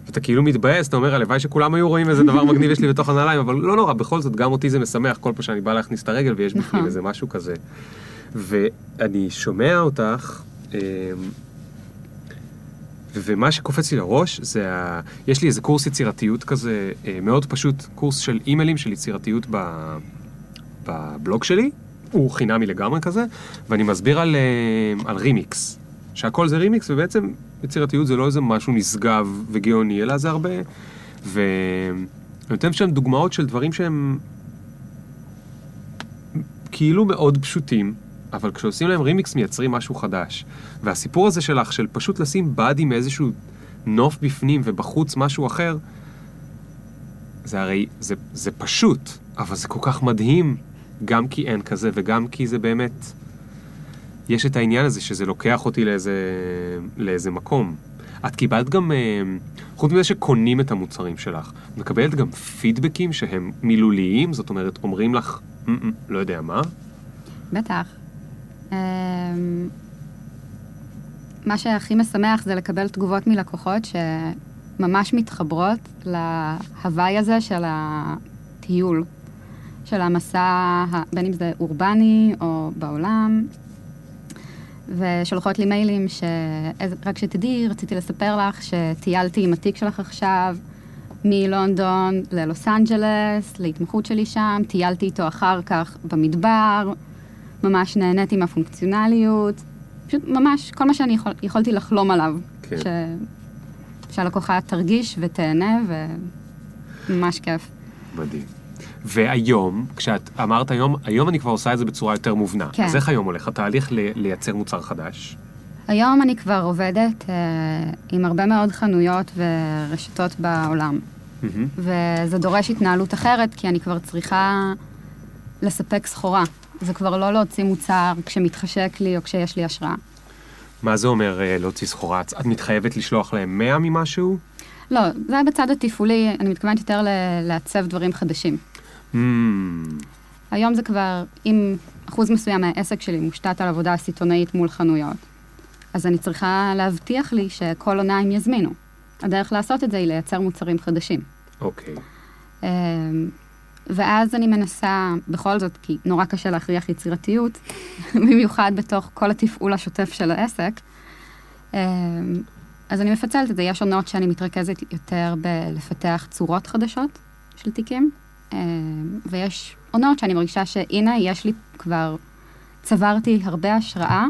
ואתה כאילו מתבאס, אתה אומר, הלוואי שכולם היו רואים איזה דבר מגניב יש לי בתוך הנעליים, אבל לא נורא, בכל זאת, גם אותי זה משמח כל פעם שאני בא להכניס את הרגל ויש בפנים נכון. איזה משהו כזה. ואני שומע אותך, אה, ומה שקופץ לי לראש זה ה... יש לי איזה קורס יצירתיות כזה, אה, מאוד פשוט, קורס של אימיילים של יצירתיות ב... בבלוג שלי, הוא חינמי לגמרי כזה, ואני מסביר על, אה, על רימיקס, שהכל זה רימיקס, ובעצם יצירתיות זה לא איזה משהו נשגב וגאוני, אלא זה הרבה... ואני נותן שם דוגמאות של דברים שהם כאילו מאוד פשוטים, אבל כשעושים להם רימיקס מייצרים משהו חדש. והסיפור הזה שלך, של פשוט לשים בד עם איזשהו נוף בפנים ובחוץ משהו אחר, זה הרי, זה, זה פשוט, אבל זה כל כך מדהים, גם כי אין כזה וגם כי זה באמת, יש את העניין הזה שזה לוקח אותי לאיזה, לאיזה מקום. את קיבלת גם, אה, חוץ מזה שקונים את המוצרים שלך, את מקבלת גם פידבקים שהם מילוליים, זאת אומרת, אומרים לך, "מ-מ, לא יודע מה, בטח. אמ, מה שהכי משמח זה לקבל תגובות מלקוחות שממש מתחברות להוואי הזה של הטיול, של המסע, בין אם זה אורבני או בעולם, ושולחות לי מיילים שרק שתדעי, רציתי לספר לך שטיילתי עם התיק שלך עכשיו מלונדון ללוס אנג'לס, להתמחות שלי שם, טיילתי איתו אחר כך במדבר, ממש נהניתי מהפונקציונליות, פשוט ממש כל מה שאני יכול, יכולתי לחלום עליו. כן. ש... שהלקוחה תרגיש ותהנה, וממש כיף. מדהים. והיום, כשאת אמרת היום, היום אני כבר עושה את זה בצורה יותר מובנה. כן. אז איך היום הולך התהליך ל- לייצר מוצר חדש? היום אני כבר עובדת אה, עם הרבה מאוד חנויות ורשתות בעולם, מהמם. וזה דורש התנהלות אחרת, כי אני כבר צריכה לספק סחורה. זה כבר לא להוציא מוצר כשמתחשק לי או כשיש לי השראה. מה זה אומר אה, להוציא סחורה? את מתחייבת לשלוח להם 100 ממשהו? לא, זה בצד התפעולי, אני מתכוונת יותר ל- לעצב דברים חדשים. Hmm, היום זה כבר, אם אחוז מסוים מהעסק שלי מושתת על עבודה סיטונאית מול חנויות, אז אני צריכה להבטיח לי שכל עונה הם יזמינו. הדרך לעשות את זה היא לייצר מוצרים חדשים. אוקיי. אמ, ואז אני מנסה, בכל זאת, כי נורא קשה להכריח יצירתיות, במיוחד בתוך כל התפעול השוטף של העסק. אמ, אז אני מפצלת את זה, יש עונות שאני מתרכזת יותר בלפתח צורות חדשות של תיקים, אמ, ויש עונות שאני מרגישה שהנה, יש לי כבר, צברתי הרבה השראה,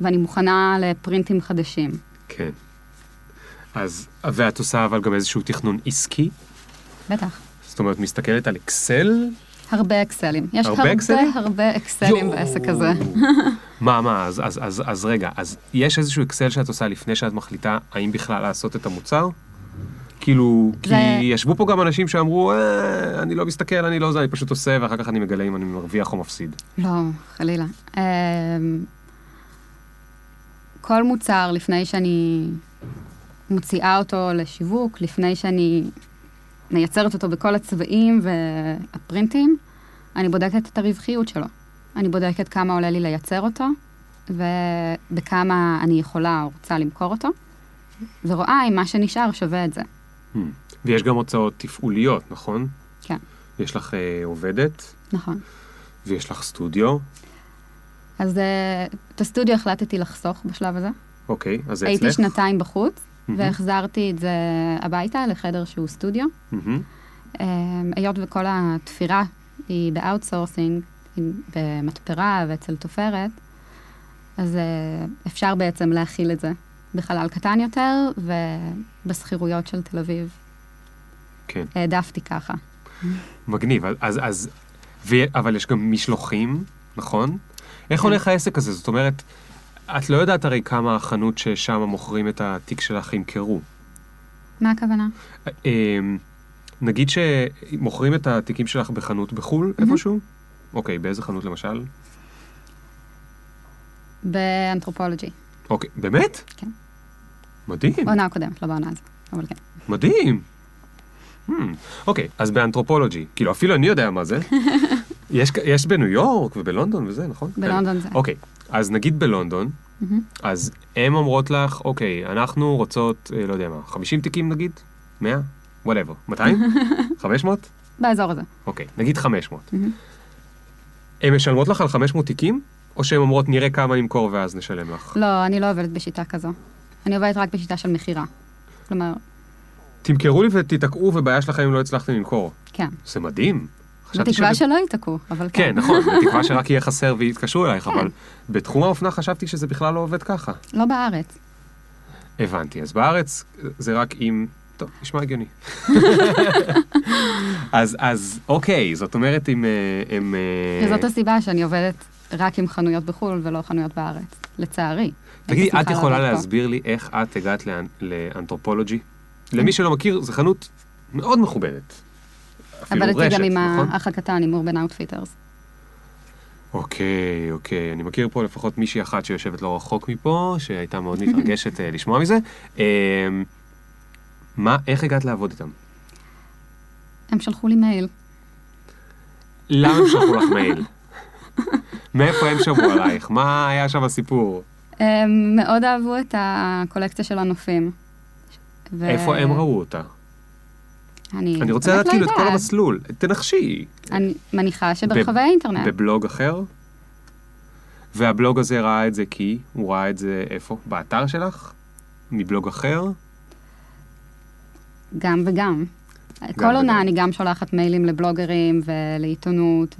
ואני מוכנה לפרינטים חדשים. כן. אז, ואת עושה אבל גם איזשהו תכנון עסקי? בטח. זאת אומרת, מסתכלת על אקסל? הרבה אקסלים. יש הרבה הרבה אקסלים? הרבה אקסלים בעסק הזה. מה, מה, אז, אז, אז, אז רגע, אז יש איזשהו אקסל שאת עושה לפני שאת מחליטה האם בכלל לעשות את המוצר? כאילו, כי זה- ישבו פה גם אנשים שאמרו, אה, אני לא מסתכל, אני לא זה, אני פשוט עושה, ואחר כך אני מגלה אם אני מרוויח או מפסיד. לא, חלילה. אמ, כל מוצר, לפני שאני מוציאה אותו לשיווק, לפני שאני מייצרת אותו בכל הצבעים והפרינטים, אני בודקת את הרווחיות שלו. אני בודקת כמה עולה לי לייצר אותו, ובכמה אני יכולה או רוצה למכור אותו, ורואה אם מה שנשאר שווה את זה. Hmm. ויש גם הוצאות תפעוליות, נכון? כן. יש לך אה, עובדת, נכון. ויש לך סטודיו, אז אה, את הסטודיו החלטתי לחסוך בשלב הזה. אוקיי, אז זה הייתי אצלך? שנתיים בחוץ. והחזרתי את זה הביתה לחדר שהוא סטודיו. אה, היות וכל התפירה היא ב outsourcing, במתפרה ואצל תופרת, אז אה, אפשר בעצם להכיל את זה בחלל קטן יותר, ובשכירויות של תל אביב כן, העדפתי ככה. מגניב. אז- אז, אז, ו... אבל יש גם משלוחים, נכון? איך כן. הולך העסק הזה? זאת אומרת, את לא יודעת הרי כמה החנות ששם מוכרים את התיק שלך ימכרו. מה הכוונה? אמ, נגיד שמוכרים את התיקים שלך בחנות בחו"ל איפשהו? אוקיי, באיזה חנות למשל? ב Anthropologie. אוקיי, באמת? כן. מדהים, בעונה הקודמת, לא בעונה הזאת, אבל כן. מדהים. Hmm, אוקיי, אז ב Anthropologie, כאילו אפילו אני יודע מה זה. יש, יש בניו יורק ובלונדון וזה, נכון? בלונדון זה. אוקיי, אז נגיד בלונדון, מהמם. אז הן אומרות לך, אוקיי, אנחנו רוצות, אה, לא יודע מה, 50 תיקים נגיד? 100? whatever. 200? 500? באזור הזה. אוקיי, נגיד 500. מהמם. הן משלמות לך על 500 תיקים? או שהן אומרות, נראה כמה נמכור ואז נשלם לך? לא, אני לא עובדת בשיטה כזו. אני עובדת רק בשיטה של מכירה. כלומר, תמכרו לי ותיתקעו, ובעיה שלכם אם לא הצלחתם למכור. כן. זה מדהים. חשבתי בתקווה שזה- שלא ייתקעו, אבל כן, כן. נכון, בתקווה שרק יהיה חסר ויתקשרו אלייך, כן. אבל בתחום האופנה חשבתי שזה בכלל לא עובד ככה. לא בארץ. הבנתי, אז בארץ זה רק אם... טוב, נשמע הגיוני. אז, אז אוקיי, זאת אומרת אם אה, הם... אה, וזאת הסיבה שאני עובדת רק עם חנויות בחו"ל ולא חנויות בארץ, לצערי. תגידי, את יכולה לעבוד פה. להסביר לי איך את הגעת לאנ- ל Anthropologie? למי שלא מכיר, זו חנות מאוד מכובדת. אפילו עבדתי רשת, גם עם נכון? האח הקטן, עם Urban Outfitters. אוקיי, אוקיי. אני מכיר פה לפחות מישהי אחת שיושבת לא רחוק מפה, שהייתה מאוד מתרגשת אה, לשמוע מזה. אה, מה, איך הגעת לעבוד איתם? הם שלחו לי מייל. למה הם שלחו לך מייל? מאיפה הם שמעו עלייך? מה היה שם הסיפור? הם מאוד אהבו את הקולקציה של הנופים. ו- איפה הם ראו אותה? אני אני רוצה לדעת לא כאילו את כל. המסלול. תנחשי. אני מניחה שברחבי האינטרנט. בבלוג אחר? והבלוג הזה ראה את זה כי? הוא ראה את זה איפה? באתר שלך? מבלוג אחר? גם וגם. כל וגם. עונה אני גם שולחת מיילים לבלוגרים ולעיתונות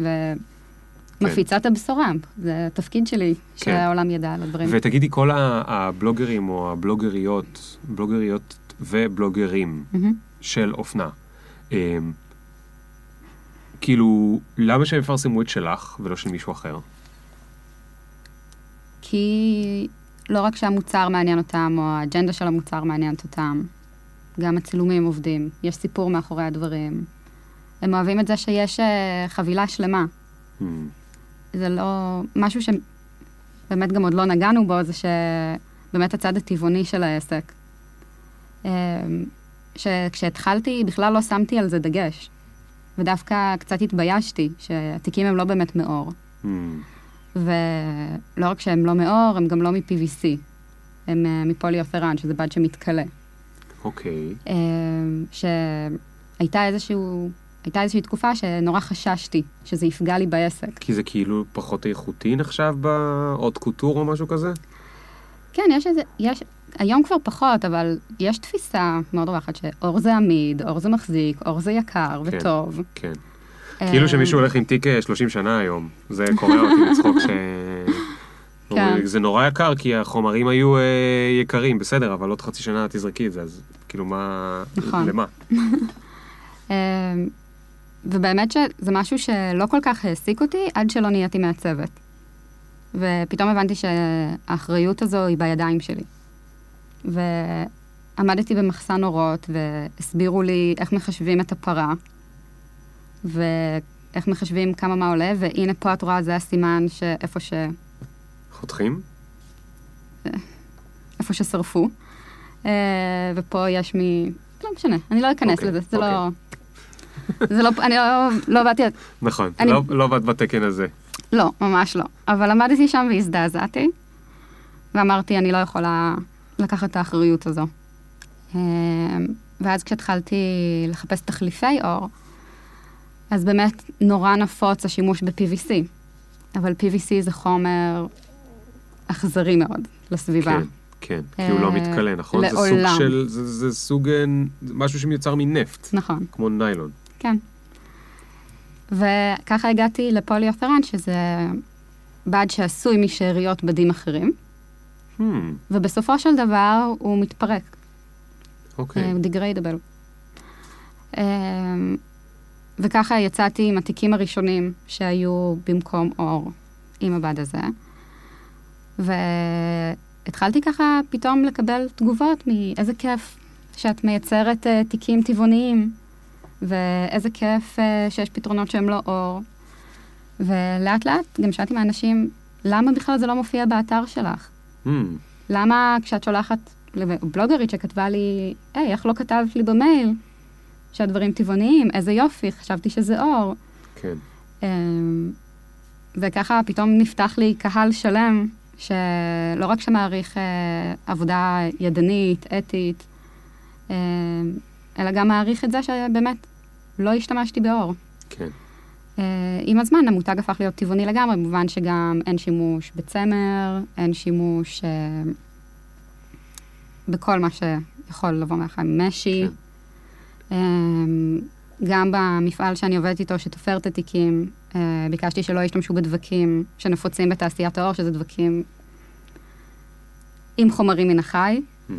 ומפיצה את הבשורה. זה התפקיד שלי, כן. שהעולם ידע על הדברים. ותגידי, כל הבלוגרים או הבלוגריות, בלוגריות ובלוגרים מהמם. של אופנה, כאילו, למה שהם יפרסמו את שלך ולא של מישהו אחר? כי לא רק שהמוצר מעניין אותם, או האג'נדה של המוצר מעניינת אותם, גם הצילומים עובדים, יש סיפור מאחורי הדברים. הם אוהבים את זה שיש אה, חבילה שלמה. אמ, זה לא... משהו שבאמת גם עוד לא נגענו בו, זה שבאמת הצד הטבעוני של העסק. שכשהתחלתי, בכלל לא שמתי על זה דגש. ודווקא קצת התביישתי שהתיקים הם לא באמת מאור. אמ, ולא רק שהם לא מאור, הם גם לא מ-PVC. הם אה, מפוליאופרן, שזה בד שמתכלה. אוקיי. אה, שהייתה איזשהו הייתה איזושהי תקופה שנורא חששתי שזה יפגע לי בעסק. כי זה כאילו פחות איכותי נחשב בעוד קוטור או משהו כזה? כן, יש איזה, יש, היום כבר פחות, אבל יש תפיסה מאוד רווחת שאור זה עמיד, אור זה מחזיק, אור זה יקר כן. וטוב. כן. אה, כאילו שמישהו הולך עם תיק אה, 30 שנה היום. זה קורע אותי לצחוק ש... כן. זה נורא יקר כי החומרים היו אה, יקרים, בסדר, אבל עוד חצי שנה תזרקי את זה, אז כאילו מה... נכון. למה? אה, ובאמת שזה משהו שלא כל כך העסיק אותי עד שלא נהייתי מעצבת. ופתאום הבנתי שהאחריות הזו היא בידיים שלי. ועמדתי במחסן אורות והסבירו לי איך מחשבים את הפרה, ואיך מחשבים כמה מה עולה, והנה פה את רואה, זה הסימן שאיפה ש... חותכים? איפה ששרפו. אה, ופה יש מ... לא משנה, אני לא אכנס אוקיי, לזה, זה לא... אוקיי. זה לא, אני לא, לא באתי, נכון, אני- לא- לא באת בתקן הזה. לא, ממש לא. אבל עמדתי שם והזדעזעתי, ואמרתי, אני לא יכולה לקחת את האחריות הזו. אה, ואז כשהתחלתי לחפש תחליפי אור, אז באמת נורא נפוץ השימוש ב-PVC. אבל PVC זה חומר אכזרי מאוד לסביבה. כן, כן, כי הוא לא אה, מתכלה, נכון? זה סוג לעולם. של, זה- זה סוג, משהו שמיוצר מנפט, נכון. כמו ניילון. כן. וככה הגעתי לפוליאותרן, שזה בד שעשוי משאריות בדים אחרים, Hmm, ובסופו של דבר הוא מתפרק, אוקיי. הוא דיגריידבל. וככה יצאתי עם התיקים הראשונים שהיו במקום אור עם הבד הזה. והתחלתי ככה פתאום לקבל תגובות מאיזה כיף שאת מייצרת אה, תיקים טבעוניים, ואיזה כיף אה, שיש פתרונות שהם לא אור. ולאט לאט גם שאלתי מהאנשים, למה בכלל זה לא מופיע באתר שלך? Hmm, למה כשאת שולחת, בלוגרית שכתבה לי, היי, איך לא כתבת לי במייל שהדברים טבעוניים, איזה יופי, חשבתי שזה אור. כן. אמ, וככה פתאום נפתח לי קהל שלם, שלא רק שמעריך אה, עבודה ידנית, אתית, אה, אלא גם מעריך את זה שבאמת לא השתמשתי באור. אה, עם הזמן המותג הפך להיות טבעוני לגמרי, במובן שגם אין שימוש בצמר, אין שימוש אה, בכל מה שיכול לבוא מהחיים, משי. כן. אה, גם במפעל שאני עובדת איתו, שתופר את התיקים, ביקשתי שלא ישתמשו בדבקים שנפוצים בתעשיית האור, שזה דבקים עם חומרים מן החי, Hmm.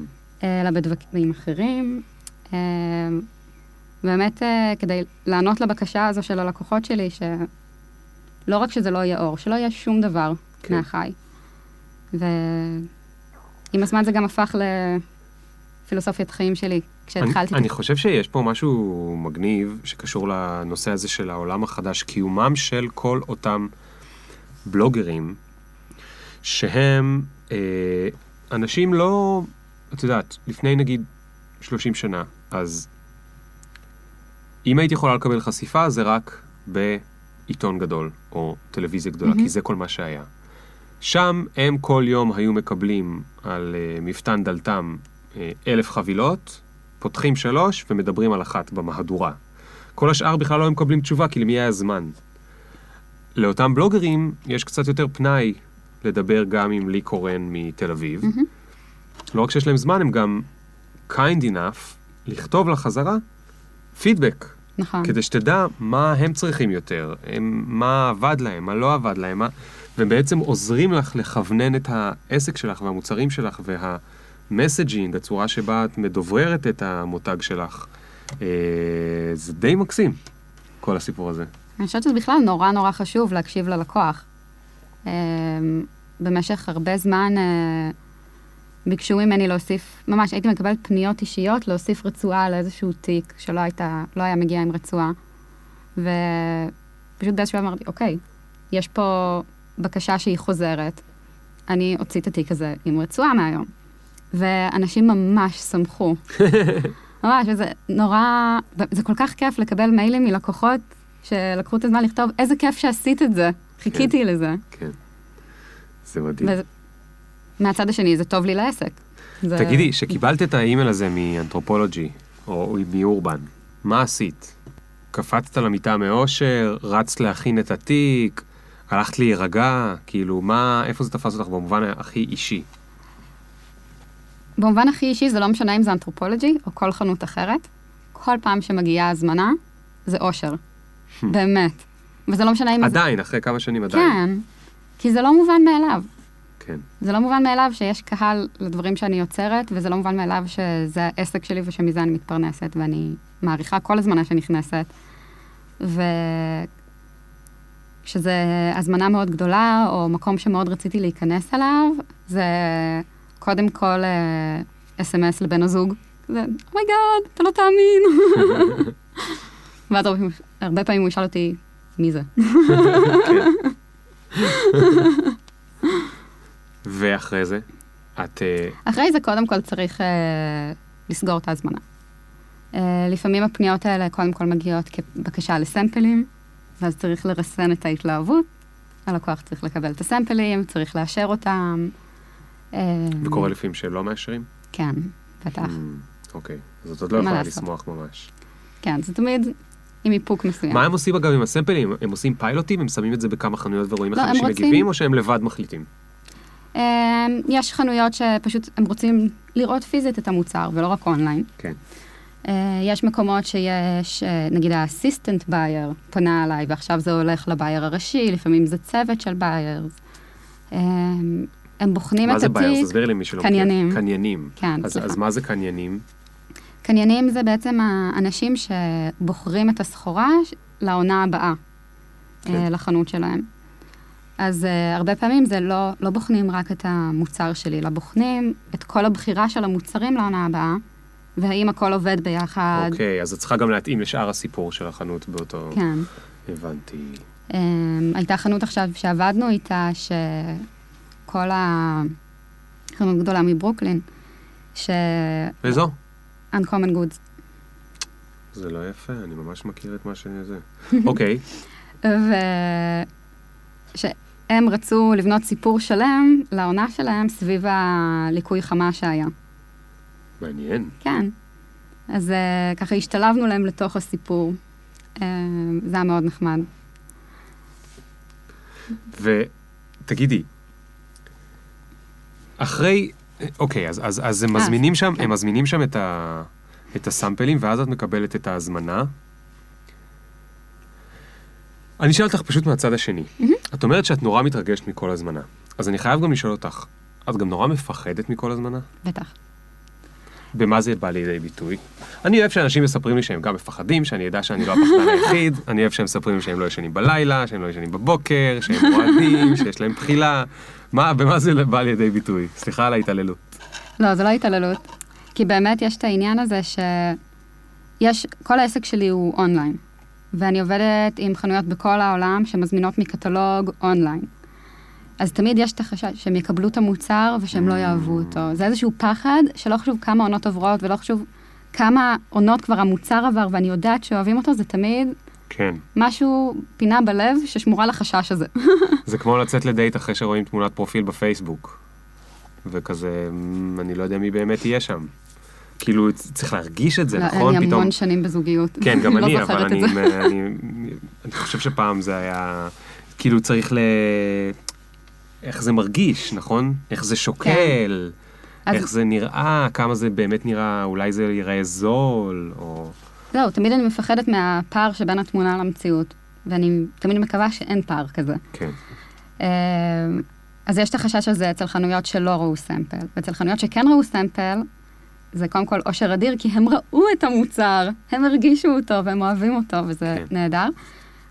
אלא בדבקים אחרים. באמת, אה, כדי לענות לבקשה הזו של הלקוחות שלי, שלא רק שזה לא יהיה אור, שלא יהיה שום דבר כן. מהחי. ועם הזמן זה גם הפך לפילוסופיית חיים שלי, כשהתחלתי... אני, אני חושב שיש פה משהו מגניב שקשור לנושא הזה של העולם החדש, קיומם של כל אותם בלוגרים, שהם אה, אנשים לא, את יודעת, לפני נגיד 30 שנה, אז אם הייתי יכולה לקבל חשיפה זה רק בעיתון גדול או טלוויזיה גדולה, מהמם. כי זה כל מה שהיה. שם הם כל יום היו מקבלים על uh, מפתן דלתם uh, אלף חבילות, פותחים שלוש ומדברים על אחת במהדורה. כל השאר בכלל לא היו מקבלים תשובה, כי למי היה זמן. לאותם בלוגרים יש קצת יותר פנאי לדבר גם עם לי קורן מתל אביב. מהמם. לא רק שיש להם זמן, הם גם kind enough לכתוב לה חזרה פידבק, נכון. כדי שתדע מה הם צריכים יותר, הם, מה עבד להם, מה לא עבד להם, מה... והם בעצם עוזרים לך לכוונן את העסק שלך והמוצרים שלך והמסג'ינג, הצורה שבה את מדובררת את המותג שלך. אה, זה די מקסים, כל הסיפור הזה. אני חושבת שזה בכלל נורא נורא חשוב להקשיב ללקוח. אה, במשך הרבה זמן אה, ביקשו ממני להוסיף, ממש הייתי מקבלת פניות אישיות להוסיף רצועה לאיזשהו תיק שלא הייתה, לא היה מגיע עם רצועה. ופשוט באיזשהו אמרתי, אוקיי, יש פה בקשה שהיא חוזרת, אני אוציא את התיק הזה עם רצועה מהיום. ואנשים ממש שמחו. ממש, וזה נורא, זה כל כך כיף לקבל מיילים מלקוחות שלקחו את הזמן לכתוב, איזה כיף שעשית את זה, חיכיתי לזה. כן. זה מדהים. ומהצד השני, זה טוב לי לעסק. זה... תגידי, שקיבלת את האימייל הזה מאנתרופולוגי, או מאורבן, מה עשית? קפצת למיטה מאושר, רצת להכין את התיק, הלכת להירגע, כאילו, מה, איפה זה תפס אותך במובן הכי אישי? במובן הכי אישי, זה לא משנה אם זה אנתרופולוגי או כל חנות אחרת. כל פעם שמגיעה הזמנה, זה אושר. באמת. וזה לא משנה אם... עדיין, אחרי כמה שנים עדיין. כן, כי זה לא מובן מאליו. כן. זה לא מובן מאליו שיש קהל לדברים שאני יוצרת, וזה לא מובן מאליו שזה העסק שלי ושמזה אני מתפרנסת, ואני מעריכה כל הזמנה שנכנסת. וכשזה הזמנה מאוד גדולה, או מקום שמאוד רציתי להיכנס אליו, זה קודם כל SMS לבן הזוג. זה, oh my god, אתה לא תאמין. ואז הרבה, הרבה פעמים הוא ישאל אותי, מי זה? ואחרי זה, את... אה, אחרי זה קודם כל צריך אה, לסגור את ההזמנה. אה, לפעמים הפניות האלה קודם כל מגיעות כבקשה ל sampleים, ואז צריך לרסן את ההתלהבות. הלקוח צריך לקבל את ה sampleים, צריך לאשר אותם. אה, וקורה לפעמים שלא מאשרים? כן, בטח. Mm, אוקיי, אז את עוד לא יכולה לעשות? לשמוח ממש. כן, זה תמיד עם איפוק מסוים. מה הם עושים אגב עם ה sampleים? הם עושים פיילוטים? הם שמים את זה בכמה חנויות ורואים איך לא, הם אנשים רוצים- מגיבים, או שהם לבד מחליטים? אה, יש חנויות שפשוט הם רוצים לראות פיזית את המוצר, ולא רק אונליין. כן. אה, יש מקומות שיש, אה, נגיד ה assistant buyer פונה אליי, ועכשיו זה הולך ל buyer הראשי, לפעמים זה צוות של buyers. אה, הם בוחנים מה את זה בייר? התיק. תסבירי למי שלא קניינים. קניינים. כן, אז- סליחה. אז מה זה קניינים? קניינים זה בעצם האנשים שבוחרים את הסחורה לעונה הבאה כן. אה, לחנות שלהם. אז uh, הרבה פעמים זה לא, לא בוחנים רק את המוצר שלי, אלא בוחנים את כל הבחירה של המוצרים לעונה הבאה, והאם הכל עובד ביחד. אוקיי, אז את צריכה גם להתאים לשאר הסיפור של החנות באותו... כן. הבנתי. Um, הייתה חנות עכשיו שעבדנו איתה, שכל ה... חנות גדולה מברוקלין, ש... וזו. Uncommon Goods. זה לא יפה, אני ממש מכיר את מה שזה. אוקיי, ושהם רצו לבנות סיפור שלם לעונה שלהם סביב הליקוי חמה שהיה. מעניין. כן. אז uh, ככה השתלבנו להם לתוך הסיפור. Uh, זה היה מאוד נחמד. ותגידי, אחרי, אוקיי, אז, אז, אז הם מזמינים שם, כן. הם מזמינים שם את, ה, את הסאמפלים, ואז את מקבלת את ההזמנה. אני אשאל אותך פשוט מהצד השני. את אומרת שאת נורא מתרגשת מכל הזמנה. אז אני חייב גם לשאול אותך, את גם נורא מפחדת מכל הזמנה? בטח. במה זה בא לידי ביטוי? אני אוהב שאנשים מספרים לי שהם גם מפחדים, שאני אדע שאני לא הפחדן היחיד, אני אוהב שהם מספרים לי שהם לא ישנים בלילה, שהם לא ישנים בבוקר, שהם רועדים, שיש להם בחילה. מה, במה זה בא לידי ביטוי? סליחה על ההתעללות. לא, זה לא התעללות. כי באמת יש את העניין הזה שיש, כל העסק שלי הוא אונליין. ואני עובדת עם חנויות בכל העולם שמזמינות מקטלוג אונליין. אז תמיד יש את החשש שהם יקבלו את המוצר ושהם לא יאהבו אותו. זה איזשהו פחד שלא חשוב כמה עונות עוברות ולא חשוב כמה עונות כבר המוצר עבר ואני יודעת שאוהבים אותו, זה תמיד כן. משהו, פינה בלב ששמורה לחשש הזה. זה כמו לצאת לדייט אחרי שרואים תמונת פרופיל בפייסבוק. וכזה, "מ, אני לא יודע מי באמת יהיה שם. כאילו, צריך להרגיש את זה, לא, נכון? אני פתאום... המון שנים בזוגיות. כן, גם אני, לא אבל אני, זה. אני, אני חושב שפעם זה היה, כאילו צריך ל... איך זה מרגיש, נכון? איך זה שוקל, אז- איך זה נראה, כמה זה באמת נראה, אולי זה ייראה זול, או... זהו, תמיד אני מפחדת מהפער שבין התמונה למציאות, ואני תמיד מקווה שאין פער כזה. כן. אה, אז יש את החשש הזה אצל חנויות שלא ראו סמפל, ואצל חנויות שכן ראו סמפל, זה קודם כל אושר אדיר, כי הם ראו את המוצר, הם הרגישו אותו והם אוהבים אותו, וזה כן. נהדר.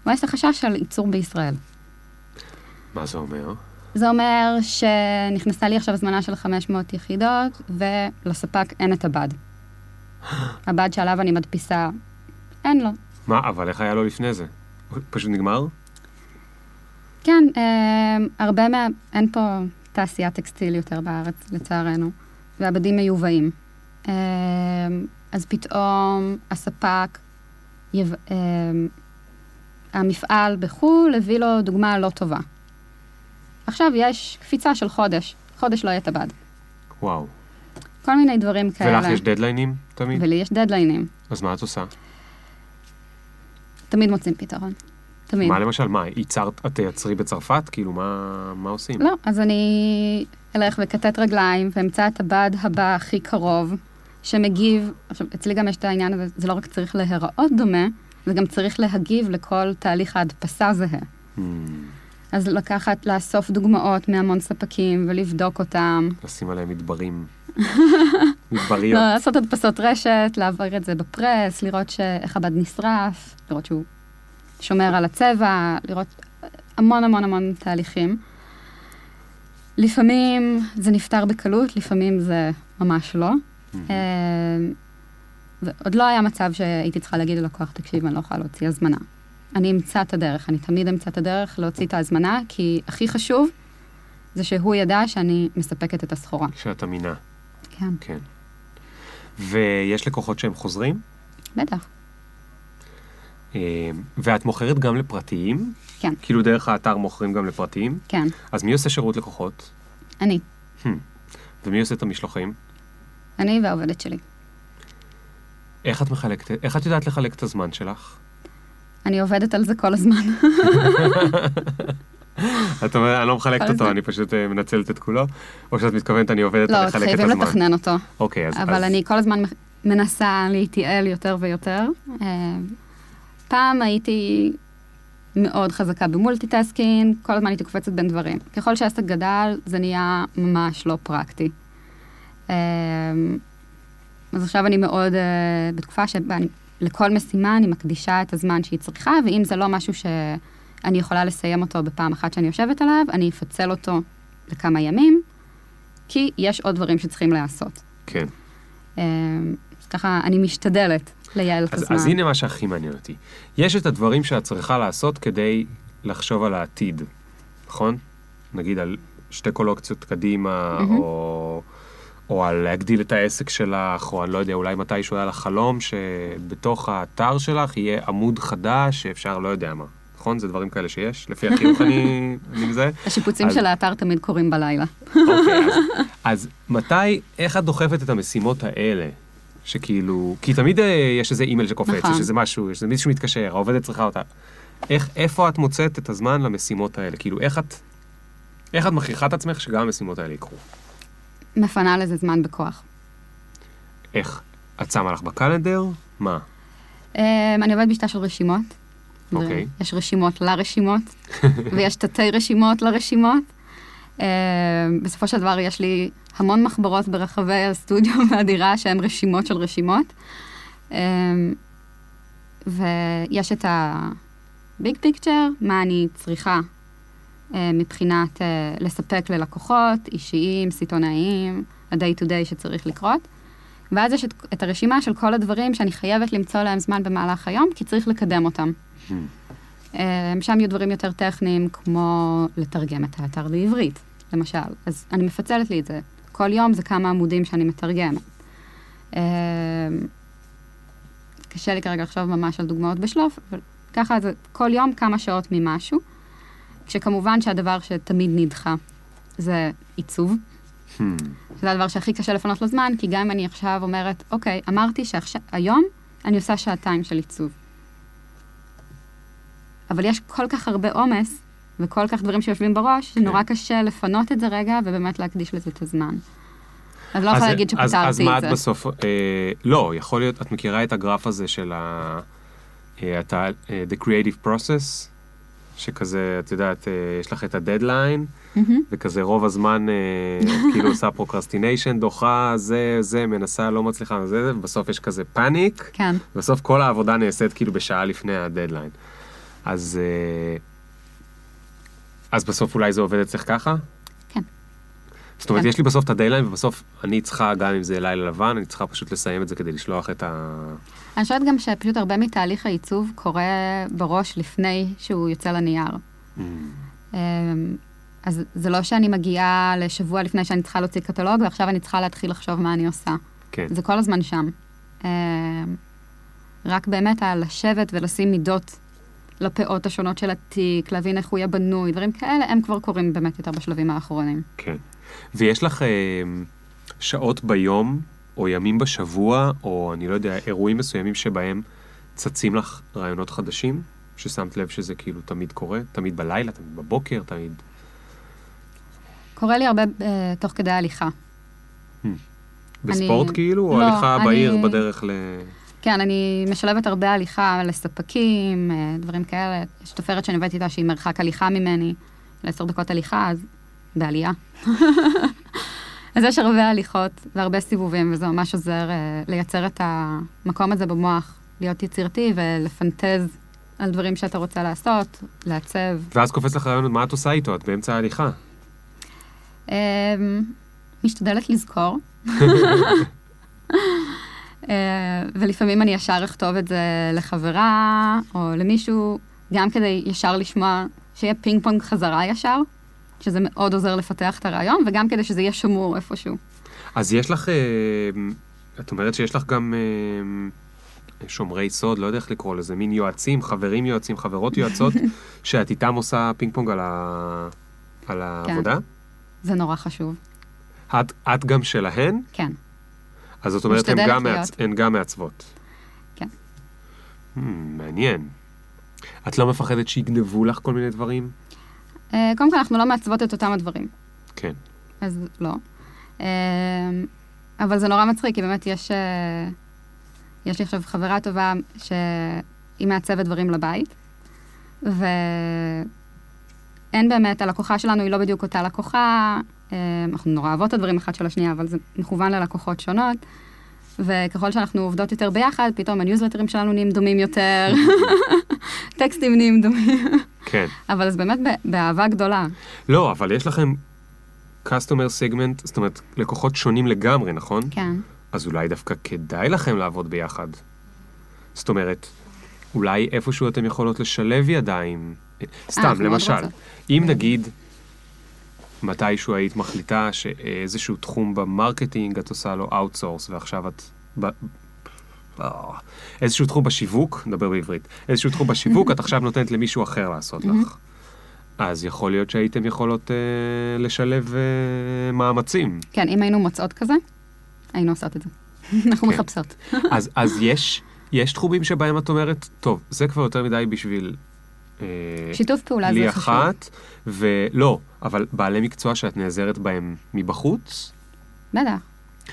ויש את החשש של ייצור בישראל. מה זה אומר? זה אומר שנכנסה לי עכשיו הזמנה של 500 יחידות, ולספק אין את הבד. הבד שעליו אני מדפיסה, אין לו. מה, אבל איך היה לו לפני זה? פשוט נגמר? כן, אה, הרבה מה... אין פה תעשיית טקסטיל יותר בארץ, לצערנו, והבדים מיובאים. אה, אז פתאום הספק, יב... אה, המפעל בחו"ל הביא לו דוגמה לא טובה. עכשיו יש קפיצה של חודש, חודש לא יהיה הבד. וואו. כל מיני דברים כאלה. ולך יש דדליינים תמיד? ולי יש דדליינים. אז מה את עושה? תמיד מוצאים פתרון. תמיד. מה למשל, מה, ייצרת, את תייצרי בצרפת? כאילו, מה, מה עושים? לא, אז אני אלך וכתת רגליים ואמצא את הבד הבא הכי קרוב, שמגיב, עכשיו, אצלי גם יש את העניין הזה, זה לא רק צריך להיראות דומה, זה גם צריך להגיב לכל תהליך ההדפסה זהה. Hmm, אז לקחת, לאסוף דוגמאות מהמון ספקים ולבדוק אותם. לשים עליהם מדברים. מדבריות. לא, לעשות הדפסות רשת, להעביר את זה בפרס, לראות ש- איך הבד נשרף, לראות שהוא שומר על הצבע, לראות המון המון המון תהליכים. לפעמים זה נפתר בקלות, לפעמים זה ממש לא. אה, ועוד לא היה מצב שהייתי צריכה להגיד ללקוח, תקשיב, אני לא יכולה להוציא הזמנה. אני אמצא את הדרך, אני תמיד אמצא את הדרך להוציא את ההזמנה, כי הכי חשוב זה שהוא ידע שאני מספקת את הסחורה. שאת אמינה, כן, כן. ויש לקוחות שהם חוזרים, בטח, אה, ואת מוכרת גם לפרטיים? כן, כאילו דרך האתר מוכרים גם לפרטיים? כן, אז מי עושה שירות לקוחות? אני. ומי עושה את המשלוחים? אני והעובדת שלי. איך את מחלקת, איך את יודעת לחלק את הזמן שלך? אני עובדת על זה כל הזמן. את אומרת, אני לא מחלקת אותו. אני פשוט אה, מנצלת את כולו? או שאת מתכוונת, אני עובדת על לא, לחלק את חייבים הזמן? לתכנן אותו. אוקיי, אז... אבל אני כל הזמן מנסה להתייעל יותר ויותר. אה, פעם הייתי מאוד חזקה ב multitasking, כל הזמן הייתי קופצת בין דברים. ככל שהעסק גדל, זה נהיה ממש לא פרקטי. אה, אז עכשיו אני מאוד, אה, בתקופה שבה אני, לכל משימה אני מקדישה את הזמן שהיא צריכה, ואם זה לא משהו שאני יכולה לסיים אותו בפעם אחת שאני יושבת עליו, אני אפצל אותו לכמה ימים, כי יש עוד דברים שצריכים להיעשות. כן. אה, אז ככה, אני משתדלת לייעל את הזמן. אז הנה מה שהכי מעניין אותי. יש את הדברים שאת צריכה לעשות כדי לחשוב על העתיד, נכון? נגיד על שתי קולוקציות קדימה, מהמם. או, או על להגדיל את העסק שלך, או אני לא יודע, אולי מתישהו היה לך חלום שבתוך האתר שלך יהיה עמוד חדש שאפשר, לא יודע מה. נכון? זה דברים כאלה שיש? לפי החיוך אני, אני מזהה. השיפוצים אז- של האתר תמיד קורים בלילה. אוקיי, אז, אז מתי, איך את דוחפת את המשימות האלה? שכאילו, כי תמיד אה, יש איזה אימייל שקופץ, נכון. יש איזה משהו, יש איזה מישהו שמתקשר, העובדת צריכה אותה. איך, איפה את מוצאת את הזמן למשימות האלה? כאילו, איך את, איך את מכריחה את עצמך שגם המשימות האלה יקרו? מפנה לזה זמן בכוח. איך? את שמה לך בקלנדר? מה? אה, אני עובדת בשיטה של רשימות. אוקיי. יש רשימות לרשימות, ויש תתי רשימות לרשימות. אה, בסופו של דבר יש לי המון מחברות ברחבי הסטודיו והדירה שהן רשימות של רשימות. אה, ויש את הביג פיקצ'ר, מה אני צריכה מבחינת אה, לספק ללקוחות אישיים, סיטונאיים, ה-day to day שצריך לקרות. ואז יש את, את הרשימה של כל הדברים שאני חייבת למצוא להם זמן במהלך היום, כי צריך לקדם אותם. אה, שם יהיו דברים יותר טכניים, כמו לתרגם את האתר לעברית, למשל. אז אני מפצלת לי את זה. כל יום זה כמה עמודים שאני מתרגמת. אה, קשה לי כרגע לחשוב ממש על דוגמאות בשלוף, אבל ככה זה כל יום כמה שעות ממשהו. כשכמובן שהדבר שתמיד נדחה זה עיצוב. Hmm, שזה הדבר שהכי קשה לפנות לו זמן, כי גם אם אני עכשיו אומרת, אוקיי, אמרתי שהיום אני עושה שעתיים של עיצוב. אבל יש כל כך הרבה עומס, וכל כך דברים שיושבים בראש, שנורא קשה לפנות את זה רגע, ובאמת להקדיש לזה את הזמן. אז לא יכולה להגיד שפתרתי אז מה את את זה. בסוף, אה, לא, יכול להיות, את מכירה את הגרף הזה של ה... אה, אתה, אה, the creative process, שכזה, את יודעת, אה, יש לך את הדדליין, מהמם. וכזה רוב הזמן אה, כאילו עושה procrastination, דוחה, זה, זה, מנסה, לא מצליחה, זה, זה, ובסוף יש כזה פאניק, כן, בסוף כל העבודה נעשית כאילו בשעה לפני הדדליין. אז, אה, אז בסוף אולי זה עובד אצלך ככה? כן. זאת אומרת, כן. יש לי בסוף את הדדליין, ובסוף אני צריכה, גם אם זה לילה לבן, אני צריכה פשוט לסיים את זה כדי לשלוח את ה... אני חושבת גם שפשוט הרבה מתהליך העיצוב קורה בראש לפני שהוא יוצא לנייר. אמ, אז זה לא שאני מגיעה לשבוע לפני שאני צריכה להוציא קטלוג, ועכשיו אני צריכה להתחיל לחשוב מה אני עושה. כן. זה כל הזמן שם. אמ, רק באמת על לשבת ולשים מידות לפאות השונות של התיק, להבין איך הוא יהיה בנוי, דברים כאלה, הם כבר קורים באמת יותר בשלבים האחרונים. כן. ויש לך אה, שעות ביום, או ימים בשבוע, או אני לא יודע, אירועים מסוימים שבהם צצים לך רעיונות חדשים, ששמת לב שזה כאילו תמיד קורה? תמיד בלילה, תמיד בבוקר, תמיד... קורה לי הרבה אה, תוך כדי הליכה. בספורט אני- כאילו? או לא, הליכה אני- בעיר בדרך ל... כן, אני משלבת הרבה הליכה לספקים, אה, דברים כאלה. יש תופרת שאני עובדת איתה שהיא מרחק הליכה ממני, לעשר דקות הליכה, אז בעלייה. אז יש הרבה הליכות והרבה סיבובים, וזה ממש עוזר אה, לייצר את המקום הזה במוח, להיות יצירתי ולפנטז על דברים שאתה רוצה לעשות, לעצב. ואז קופץ לך רעיון, מה את עושה איתו? את באמצע ההליכה. אמ, משתדלת לזכור. אה, ולפעמים אני ישר אכתוב את זה לחברה או למישהו, גם כדי ישר לשמוע, שיהיה פינג פונג חזרה ישר, שזה מאוד עוזר לפתח את הרעיון, וגם כדי שזה יהיה שמור איפשהו. אז יש לך, אה, את אומרת שיש לך גם אה, שומרי סוד, לא יודע איך לקרוא לזה, מין יועצים, חברים יועצים, חברות יועצות, שאת איתם עושה פינג פונג על, ה... על העבודה? זה נורא חשוב. את, את גם שלהן? כן. אז זאת אומרת, הן גם. מעצ... הן גם מעצבות. כן. Hmm, מעניין. את לא מפחדת שיגנבו לך כל מיני דברים? אה, קודם כל, אנחנו לא מעצבות את אותם הדברים. כן. אז לא. אמ, אבל זה נורא מצחיק, כי באמת יש, אה, יש לי עכשיו חברה טובה שהיא מעצבת דברים לבית, ואין באמת, הלקוחה שלנו היא לא בדיוק אותה לקוחה, אה, אנחנו נורא אוהבות את הדברים אחת של השנייה, אבל זה מכוון ללקוחות שונות. וככל שאנחנו עובדות יותר ביחד, פתאום הניוזלטרים שלנו נהיים דומים יותר, טקסטים נהיים דומים, כן. אבל זה באמת באהבה גדולה. לא, אבל יש לכם customer segment, זאת אומרת, לקוחות שונים לגמרי, נכון? כן. אז אולי דווקא כדאי לכם לעבוד ביחד. זאת אומרת, אולי איפשהו אתם יכולות לשלב ידיים. סתם, אנחנו מאוד למשל. אם נגיד מתישהו היית מחליטה שאיזשהו תחום ב marketing את עושה לו outsource, ועכשיו את... ב... אה, איזשהו תחום בשיווק, נדבר בעברית, איזשהו תחום בשיווק, את עכשיו נותנת למישהו אחר לעשות לך. אז יכול להיות שהייתם יכולות אה, לשלב אה, מאמצים. כן, אם היינו מוצאות כזה, היינו עושות את זה. אנחנו כן. מחפשות. אז, אז יש, יש תחומים שבהם את אומרת, טוב, זה כבר יותר מדי בשביל שיתוף פעולה זה חשוב. אחת, ולא, אבל בעלי מקצוע שאת נעזרת בהם מבחוץ, בטח.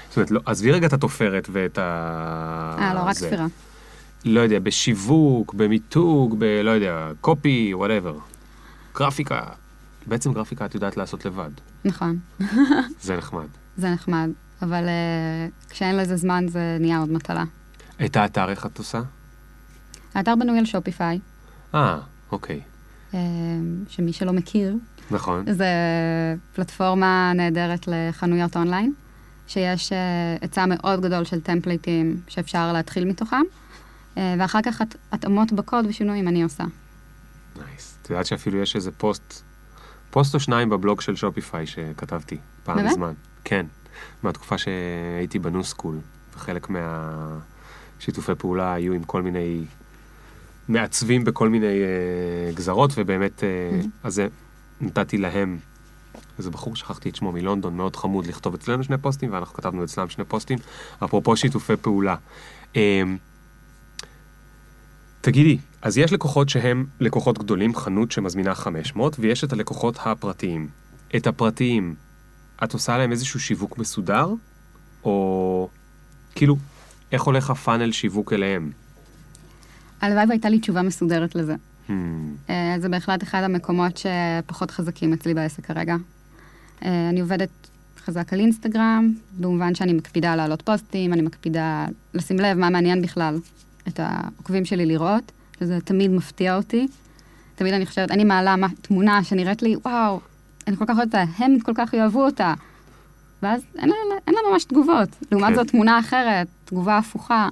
זאת אומרת, לא, עזבי רגע את התופרת ואת ה... אה, לא, רק. ספירה. לא יודע, בשיווק, במיתוג, ב... לא יודע, copy, whatever. גרפיקה. בעצם גרפיקה את יודעת לעשות לבד. נכון, זה נחמד. זה נחמד. אבל אה, כשאין לזה זמן זה נהיה עוד מטלה. את האתר איך את עושה? האתר בנוי על Shopify, אה, אוקיי. אה, שמי שלא מכיר, נכון. זה פלטפורמה נהדרת לחנויות אונליין, שיש אה, היצע מאוד גדול של טמפליטים שאפשר להתחיל מתוכם, אה, ואחר כך הת- התאמות בקוד ושינויים אני עושה. nice. את יודעת שאפילו יש איזה פוסט, פוסט או שניים בבלוג של Shopify שכתבתי פעם באמת? מזמן. כן. מהתקופה שהייתי ב New School, וחלק מהשיתופי פעולה היו עם כל מיני מעצבים בכל מיני אה, גזרות, ובאמת, אה, Mhm. אז זה, נתתי להם, איזה בחור, שכחתי את שמו, מלונדון, מאוד חמוד, לכתוב אצלנו שני פוסטים, ואנחנו כתבנו אצלם שני פוסטים, אפרופו שיתופי פעולה. אה, תגידי, אז יש לקוחות שהם לקוחות גדולים, חנות שמזמינה 500, ויש את הלקוחות הפרטיים. את הפרטיים, את עושה להם איזשהו שיווק מסודר? או כאילו, איך הולך הפאנל שיווק אליהם? הלוואי והייתה לי תשובה מסודרת לזה. Hmm, אה, זה בהחלט אחד המקומות שפחות חזקים אצלי בעסק כרגע. אה, אני עובדת חזק על אינסטגרם, במובן שאני מקפידה להעלות פוסטים, אני מקפידה לשים לב מה מעניין בכלל את העוקבים שלי לראות, שזה תמיד מפתיע אותי. תמיד אני חושבת, אני מעלה מה- תמונה שנראית לי, וואו, אני כל כך אוהבת אותה, הם כל כך יאהבו אותה. ואז אין לה, אין לה ממש תגובות. לעומת כן. זאת, תמונה אחרת, תגובה הפוכה.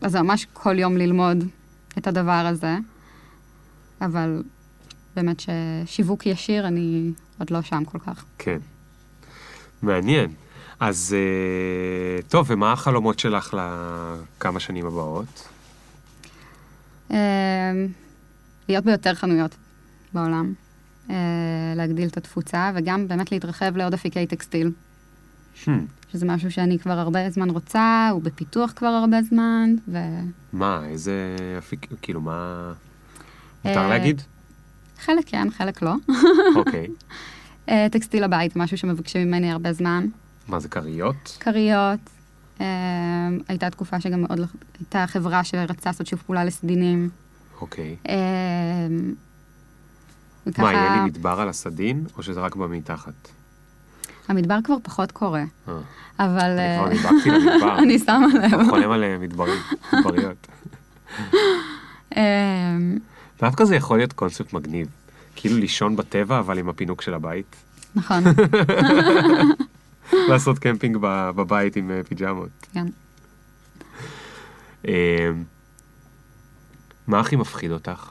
אז זה ממש כל יום ללמוד את הדבר הזה. אבל באמת ששיווק ישיר, אני עוד לא שם כל כך. כן. מעניין. אז אה, טוב, ומה החלומות שלך לכמה שנים הבאות? אה, להיות ביותר חנויות בעולם, אה, להגדיל את התפוצה, וגם באמת להתרחב לעוד אפיקי טקסטיל. Hmm. שזה משהו שאני כבר הרבה זמן רוצה, הוא בפיתוח כבר הרבה זמן, ו... מה, איזה אפיק, כאילו, מה... מותר אה, להגיד? חלק כן, חלק לא. אוקיי. אה, טקסטיל הבית משהו שמבקשים ממני הרבה זמן. מה זה, כריות? כריות. אה, הייתה תקופה שגם מאוד, לא- הייתה חברה שרצתה לעשות שיתוף פעולה לסדינים. אוקיי. וככה, מה, יהיה לי מדבר על הסדין, או שזה רק במתחת? המדבר כבר פחות קורה, אה, אבל... אני כבר אה, נדבקתי למדבר. אני שמה לב. חולם על אה, מדברים, מדבריות. דווקא זה יכול להיות קונספט מגניב. כאילו לישון בטבע, אבל עם הפינוק של הבית. נכון, לעשות קמפינג בבית עם פיג'מות. כן. מה הכי מפחיד אותך?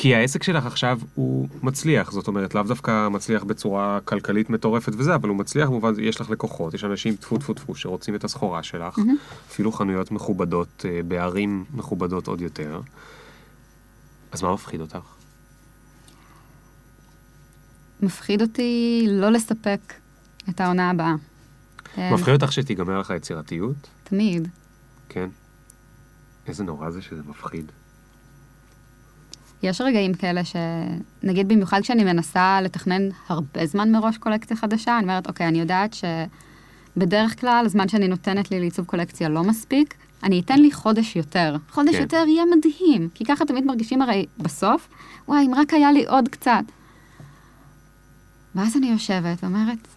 כי העסק שלך עכשיו הוא מצליח, זאת אומרת, לאו דווקא מצליח בצורה כלכלית מטורפת וזה, אבל הוא מצליח במובן, יש לך לקוחות, יש אנשים טפו טפו טפו שרוצים את הסחורה שלך, מהמם. אפילו חנויות מכובדות, אה, בערים מכובדות עוד יותר. אז מה מפחיד אותך? מפחיד אותי לא לספק את העונה הבאה. אה, מפחיד אותך שתיגמר לך יצירתיות? תמיד. כן. איזה נורא זה שזה מפחיד. יש רגעים כאלה שנגיד במיוחד כשאני מנסה לתכנן הרבה זמן מראש קולקציה חדשה, אני אומרת, אוקיי, אני יודעת שבדרך כלל הזמן שאני נותנת לי לעיצוב קולקציה לא מספיק, אני אתן לי חודש יותר. חודש כן. יותר יהיה מדהים, כי ככה תמיד מרגישים הרי בסוף, וואי, אם רק היה לי עוד קצת. ואז אני יושבת ואומרת,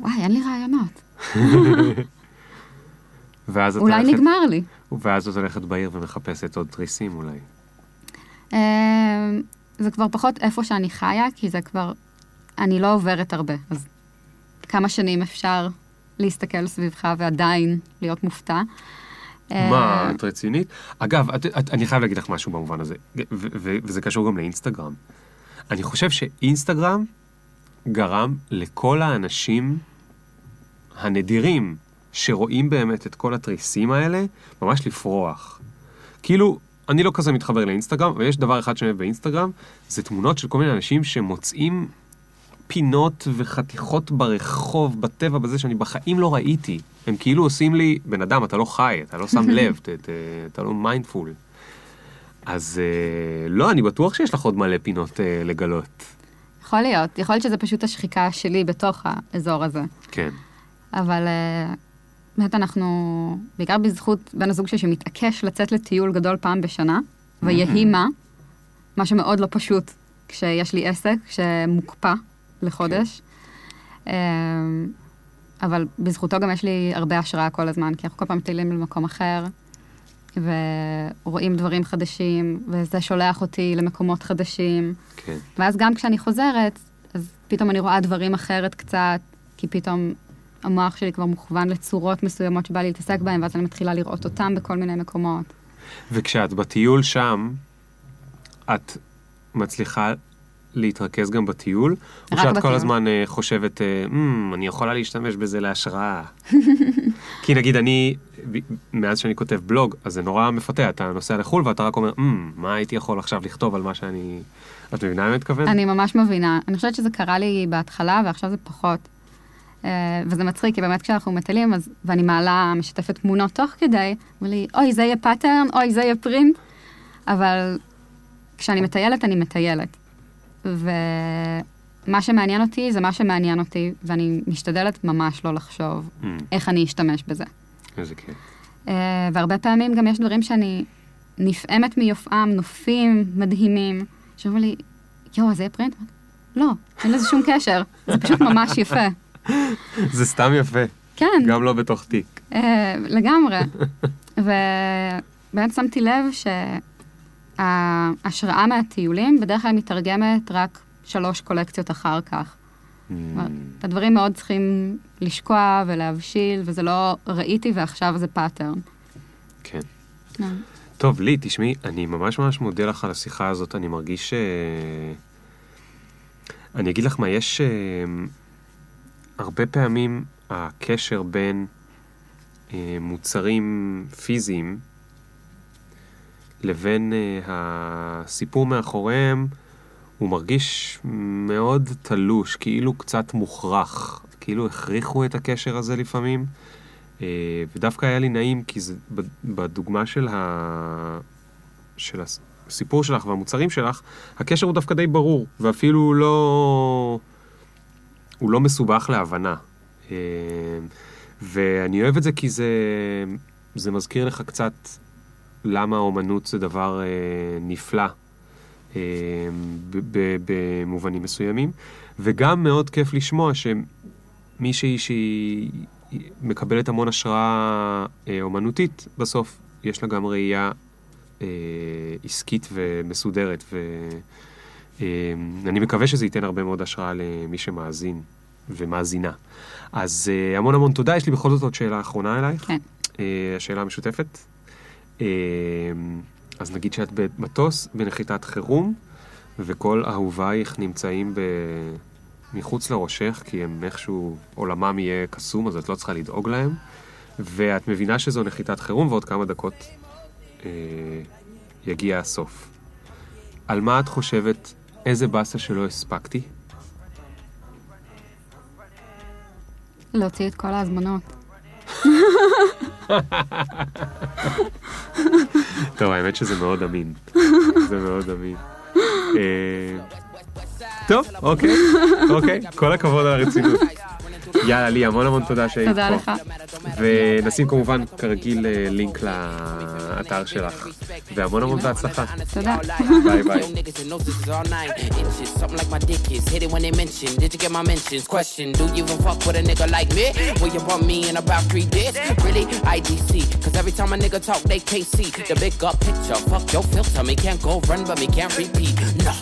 וואי, אין לי רעיונות. ואז אולי הולכת, נגמר לי. ואז את הולכת בעיר ומחפשת עוד תריסים אולי. אה, זה כבר פחות איפה שאני חיה, כי זה כבר, אני לא עוברת הרבה, אז כמה שנים אפשר להסתכל סביבך ועדיין להיות מופתע. אה, מה, את רצינית? אגב, את, את, אני חייב להגיד לך משהו במובן הזה, ו- ו- וזה קשור גם לאינסטגרם. אני חושב שאינסטגרם גרם לכל האנשים הנדירים שרואים באמת את כל התריסים האלה, ממש לפרוח. כאילו, אני לא כזה מתחבר לאינסטגרם, אבל יש דבר אחד שאני אוהב באינסטגרם, זה תמונות של כל מיני אנשים שמוצאים פינות וחתיכות ברחוב, בטבע, בזה שאני בחיים לא ראיתי. הם כאילו עושים לי, בן אדם, אתה לא חי, אתה לא שם לב, ת, ת, אתה לא מיינדפול. אז אה, לא, אני בטוח שיש לך עוד מלא פינות אה, לגלות. יכול להיות, יכול להיות שזה פשוט השחיקה שלי בתוך האזור הזה. כן. אבל אה, באמת אנחנו, בעיקר בזכות בן הזוג שלי שמתעקש לצאת לטיול גדול פעם בשנה, ויהי מה, מה שמאוד לא פשוט כשיש לי עסק שמוקפא לחודש. אה, אבל בזכותו גם יש לי הרבה השראה כל הזמן, כי אנחנו כל פעם מטיילים למקום אחר, ורואים דברים חדשים, וזה שולח אותי למקומות חדשים. כן. ואז גם כשאני חוזרת, אז פתאום אני רואה דברים אחרת קצת, כי פתאום המוח שלי כבר מוכוון לצורות מסוימות שבא לי להתעסק בהן, ואז אני מתחילה לראות אותם בכל מיני מקומות. וכשאת בטיול שם, את מצליחה להתרכז גם בטיול? או שאת כל בטיול. הזמן אה, חושבת, אה, "מ, אני יכולה להשתמש בזה להשראה? כי נגיד אני, מאז שאני כותב בלוג, אז זה נורא מפתה, אתה נוסע לחו"ל ואתה רק אומר, "מ, מה הייתי יכול עכשיו לכתוב על מה שאני... את מבינה מה אני מתכוון? אני ממש מבינה. אני חושבת שזה קרה לי בהתחלה, ועכשיו זה פחות. אה, וזה מצחיק, כי באמת כשאנחנו מטיילים, אז, ואני מעלה, משתפת תמונות תוך כדי, אומרים לי, אוי, זה יהיה pattern, אוי, זה יהיה print. אבל כשאני מטיילת, אני מטיילת. ומה שמעניין אותי זה מה שמעניין אותי, ואני משתדלת ממש לא לחשוב "מ, איך אני אשתמש בזה. איזה כיף. אה, והרבה פעמים גם יש דברים שאני נפעמת מיופיים, נופים מדהימים, שאומרים לי, יואו, זה יהיה print? לא, אין לזה שום קשר, זה פשוט ממש יפה. זה סתם יפה, כן, גם לא בתוך תיק. אה, לגמרי. ובאמת שמתי לב שההשראה מהטיולים בדרך כלל מתרגמת רק שלוש קולקציות אחר כך. "מ, כלומר, הדברים מאוד צריכים לשקוע ולהבשיל, וזה לא ראיתי ועכשיו זה pattern. כן. אה. טוב, לי, תשמעי, אני ממש ממש מודה לך על השיחה הזאת, אני מרגיש ש... אני אגיד לך מה, יש אה, הרבה פעמים הקשר בין אה, מוצרים פיזיים לבין אה, הסיפור מאחוריהם, הוא מרגיש מאוד תלוש, כאילו קצת מוכרח. כאילו הכריחו את הקשר הזה לפעמים. אה, ודווקא היה לי נעים, כי זה, בדוגמה של, ה... של הסיפור שלך והמוצרים שלך, הקשר הוא דווקא די ברור, ואפילו לא... הוא לא מסובך להבנה. אה, ואני אוהב את זה כי זה, זה מזכיר לך קצת למה האומנות זה דבר אה, נפלא אה, במובנים מסוימים, וגם מאוד כיף לשמוע שמישהי שהיא מקבלת המון השראה אה, אומנותית, בסוף יש לה גם ראייה עסקית ומסודרת, ואני אה, מקווה שזה ייתן הרבה מאוד השראה למי שמאזין ומאזינה. אז אה, המון המון תודה, יש לי בכל זאת עוד שאלה אחרונה אלייך. כן. אה, השאלה המשותפת. אז נגיד שאת במטוס בנחיתת חירום, וכל אהובייך נמצאים ב... מחוץ לראשך, כי הם איכשהו, עולמם יהיה קסום, אז את לא צריכה לדאוג להם, ואת מבינה שזו נחיתת חירום, ועוד כמה דקות אה, יגיע הסוף. על מה את חושבת, איזה באסה שלא הספקתי? להוציא את כל ההזמנות. טוב, האמת שזה מאוד אמין. זה מאוד אמין. אה, טוב, אוקיי, אוקיי, כל הכבוד על הרצינות. יאללה, לי, המון המון תודה שהיית פה. תודה לך. ונשים כמובן, כרגיל, אה, לינק לאתר שלך. והמון המון בהצלחה. תודה. ביי ביי. Something like my dick is hit it when they mention. Did you get my mentions? Question: Do you even fuck with a nigga like me? Will you bump me in about three days? Really? IDC. Cause every time a nigga talk, they can't see the big up picture. Fuck your filter. Me can't go run, but me can't repeat. No.